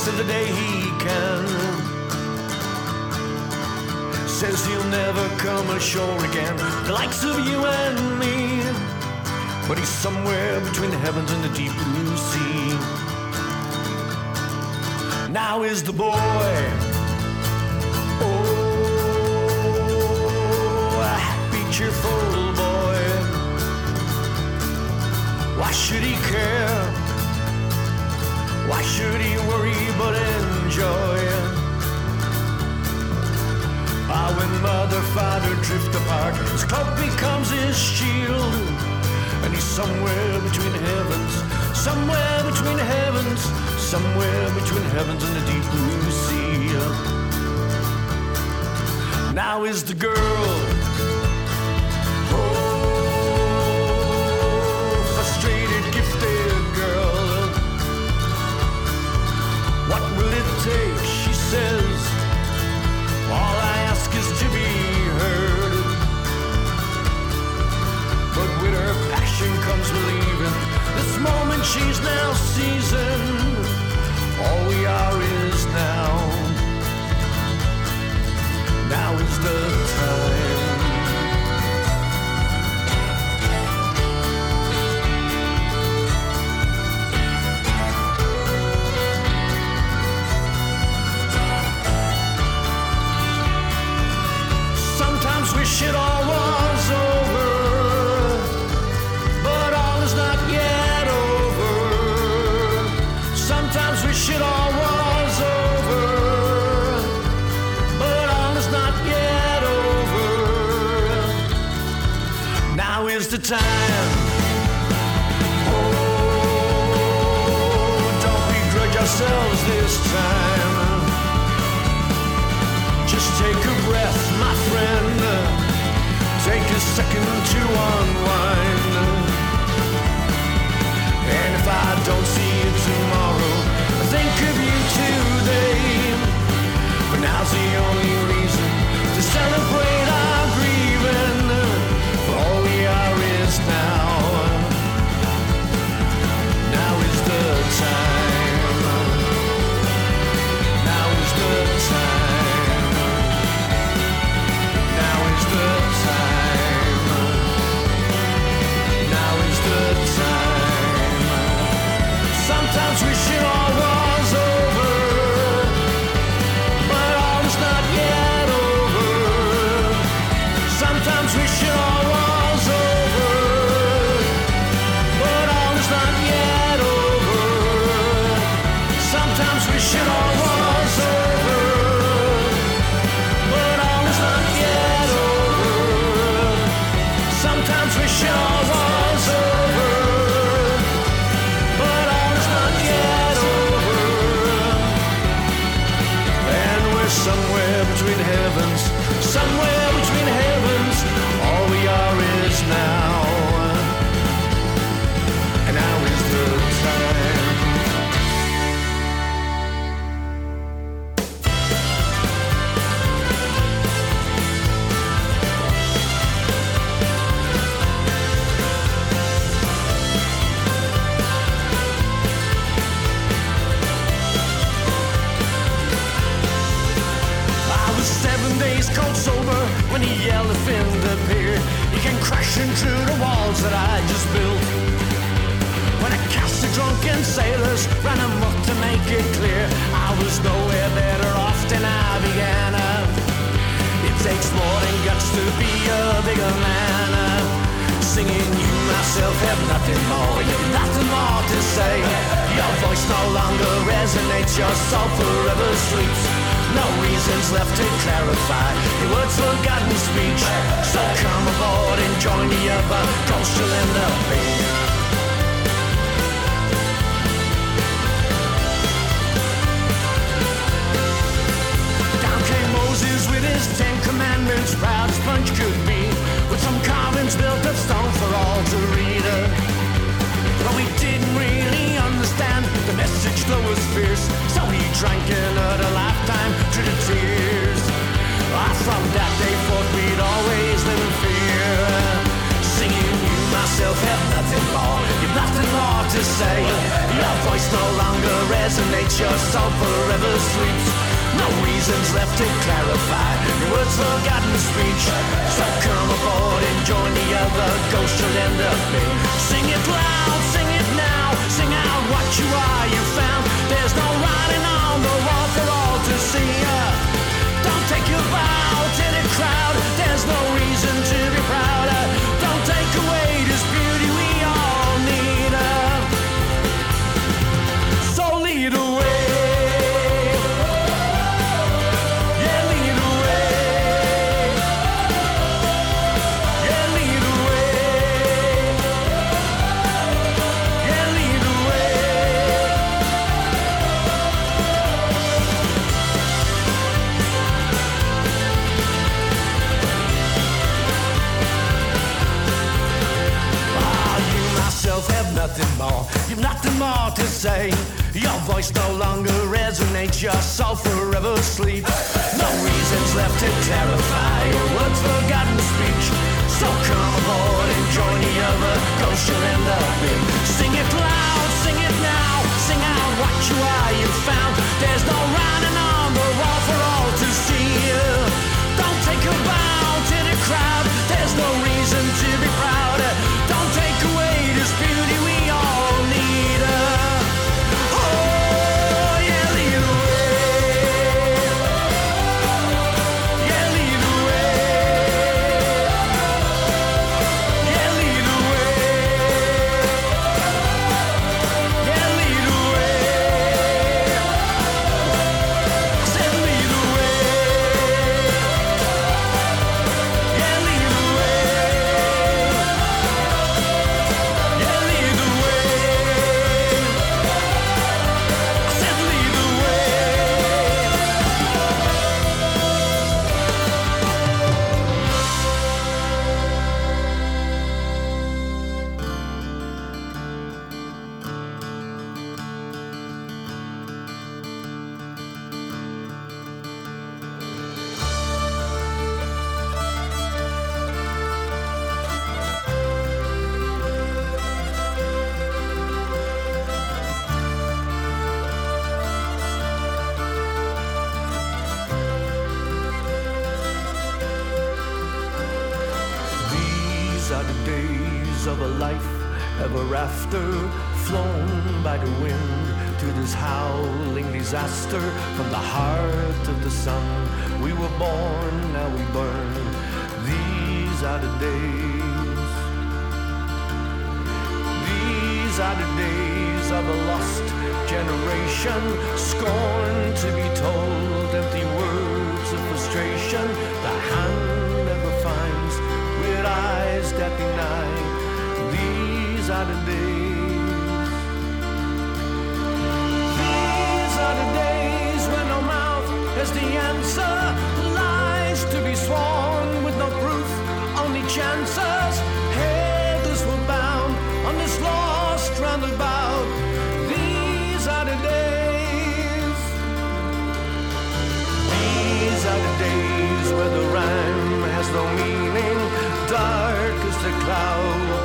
Speaks of the day he can. Says he'll never come ashore again. The likes of you and me. But he's somewhere between the heavens and the deep blue sea. Now is the boy. Oh, a happy, cheerful boy. Why should he care? Why should he worry but enjoy? Ah, when mother, father drift apart, his cloak becomes his shield. And he's somewhere between heavens, somewhere between heavens, somewhere between heavens and the deep blue sea. Now is the girl. Comes believing. This moment she's now seasoned. All we are is now. Now is the time. Time. Oh, don't begrudge ourselves this time. Just take a breath, my friend. Take a second to unwind. And if I don't see you tomorrow, think of you today. But now's the only reason to celebrate days cold sober when the elephant appeared. He came crashing through the walls that I just built. When I cast the drunken sailors ran amok to make it clear, I was nowhere better off than I began. Uh, It takes more than guts to be a bigger man. Singing you myself have nothing more, you've nothing more to say. Your voice no longer resonates, your soul forever sleeps. No reasons left to clarify your words forgotten speech. So come aboard and join the other coastal in the bay. Down came Moses with his Ten Commandments, proud as punch could be, with some carvings built of stone for all to read but we didn't really understand. The message flow was fierce, so we drank another lifetime through the tears. I from that day forth we'd always live in fear. Singing you myself have nothing more, you've nothing more to say. Your voice no longer resonates, your soul forever sleeps. No reasons left to clarify your words forgotten speech. So come aboard and join the other ghosts you'll end up being. Sing it loud, sing it now, sing out what you are you found. There's no writing on the wall for all to see. Don't take your bow to the crowd. There's no reason to be proud. Don't take more to say. Your voice no longer resonates. Your soul forever sleeps. No reasons left to terrify your words forgotten speech. So come aboard and join the other ghosts you'll end up in. Sing it loud, sing it now, sing out what you are you found. There's no writing on the wall for all to see. Don't take a bow to the crowd. There's no reason to be proud. These are the days of a life ever after, flown by the wind to this howling disaster. From the heart of the sun, we were born, now we burn. These are the days. These are the days of a lost generation, scorned to be told empty words of frustration. The hand that deny. These are the days. These are the days when no mouth has the answer. Lies to be sworn with no proof, only chances. Headless were bound on this lost roundabout. These are the days. These are the days where the rhyme has no meaning.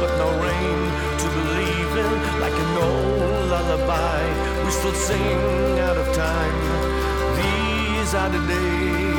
But no rain to believe in. Like an old lullaby, we still sing out of time. These are the days.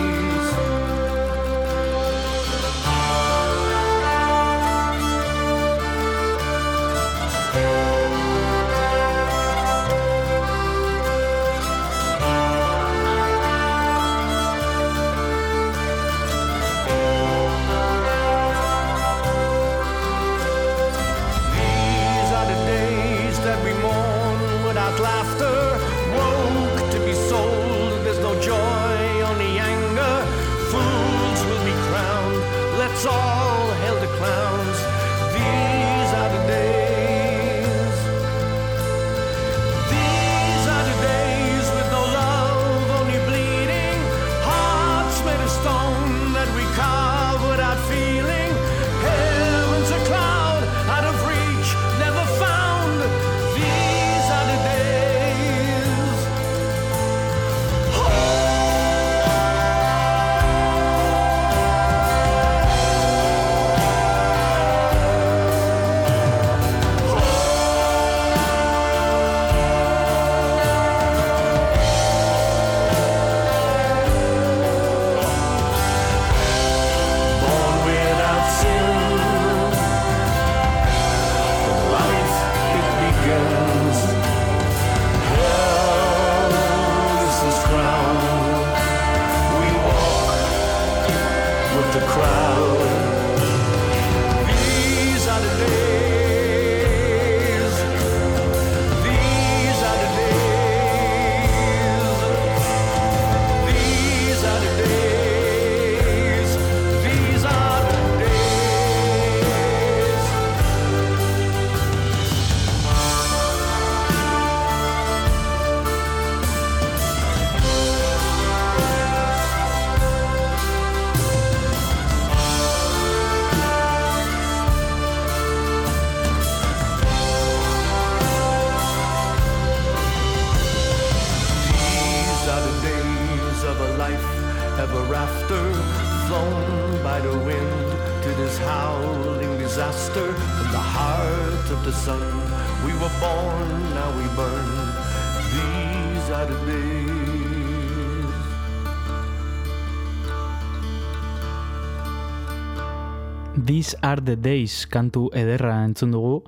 These are the days kantu ederra entzun dugu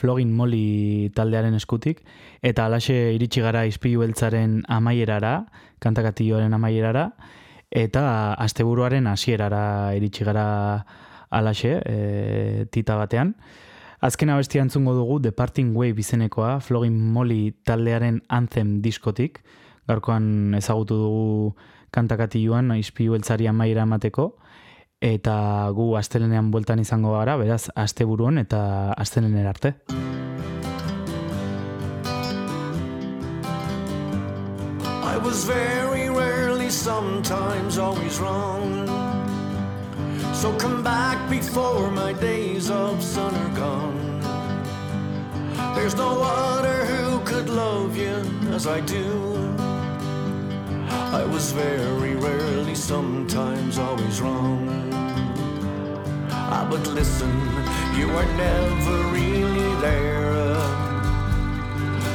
Flogin Molly taldearen eskutik eta alaxe iritsi gara izpilu beltzaren amaierara, kantakatioaren amaierara eta asteburuaren hasierara iritsi gara alaxe e, tita batean. Azken abestia entzungo dugu Departing Wave izenekoa Flogin Molly taldearen anthem diskotik. Gaurkoan ezagutu dugu kantakatioan izpilu beltzari amaiera emateko eta gu astelenean bueltan izango gara, beraz, asteburuan eta astelener arte. I was very rarely, sometimes always wrong. So come back before my days of sun are gone. There's no other who could love you as I do. I was very rarely, sometimes always wrong. Ah, but listen, you were never really there.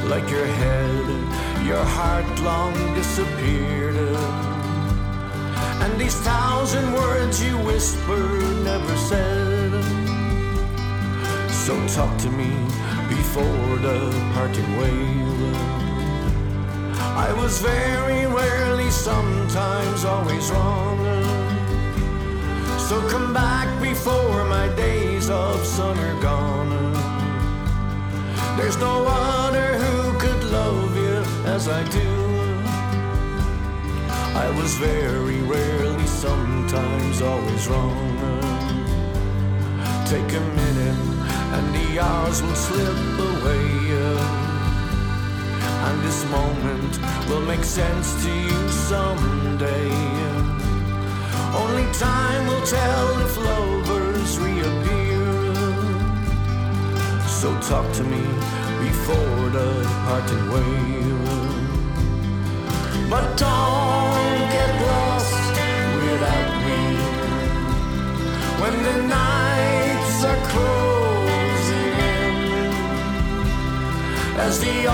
Like your head, your heart long disappeared. And these thousand words you whispered never said. So talk to me before the parting wave. I was very rarely, sometimes always wrong. So come back before my days of sun are gone. There's no other who could love you as I do. I was very rarely, sometimes always wrong. Take a minute and the hours will slip away. And this moment will make sense to you someday. Only time will tell if lovers reappear. So talk to me before the parting wave. But don't get lost without me. When the nights are closing in, as the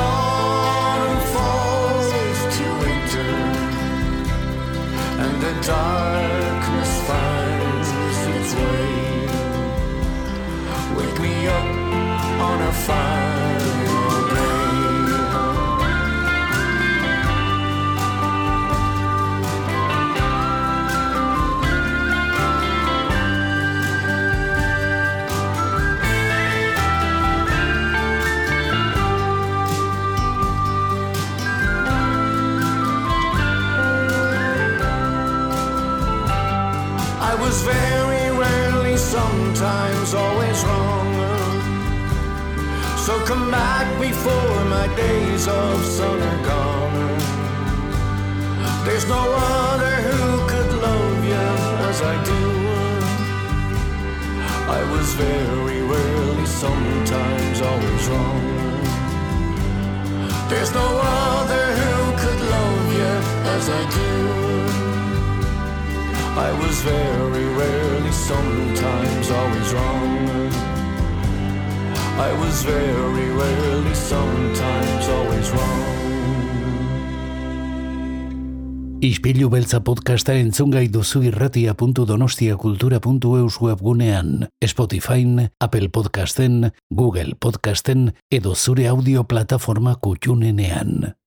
darkness finds its way. Wake me up on a final was very rarely, sometimes always wrong. So come back before my days of sun are gone. There's no other who could love you as I do. I was very rarely, sometimes always wrong. There's no other who could love you as I do. I was very rarely, sometimes always wrong. I was very rarely, sometimes always wrong. Ispilu beltza podcasta entzungai duzu irratia.donostiakultura.eus webgunean, Spotifyn, Apple Podcasten, Google Podcasten edo zure audio plataforma kutxunenean.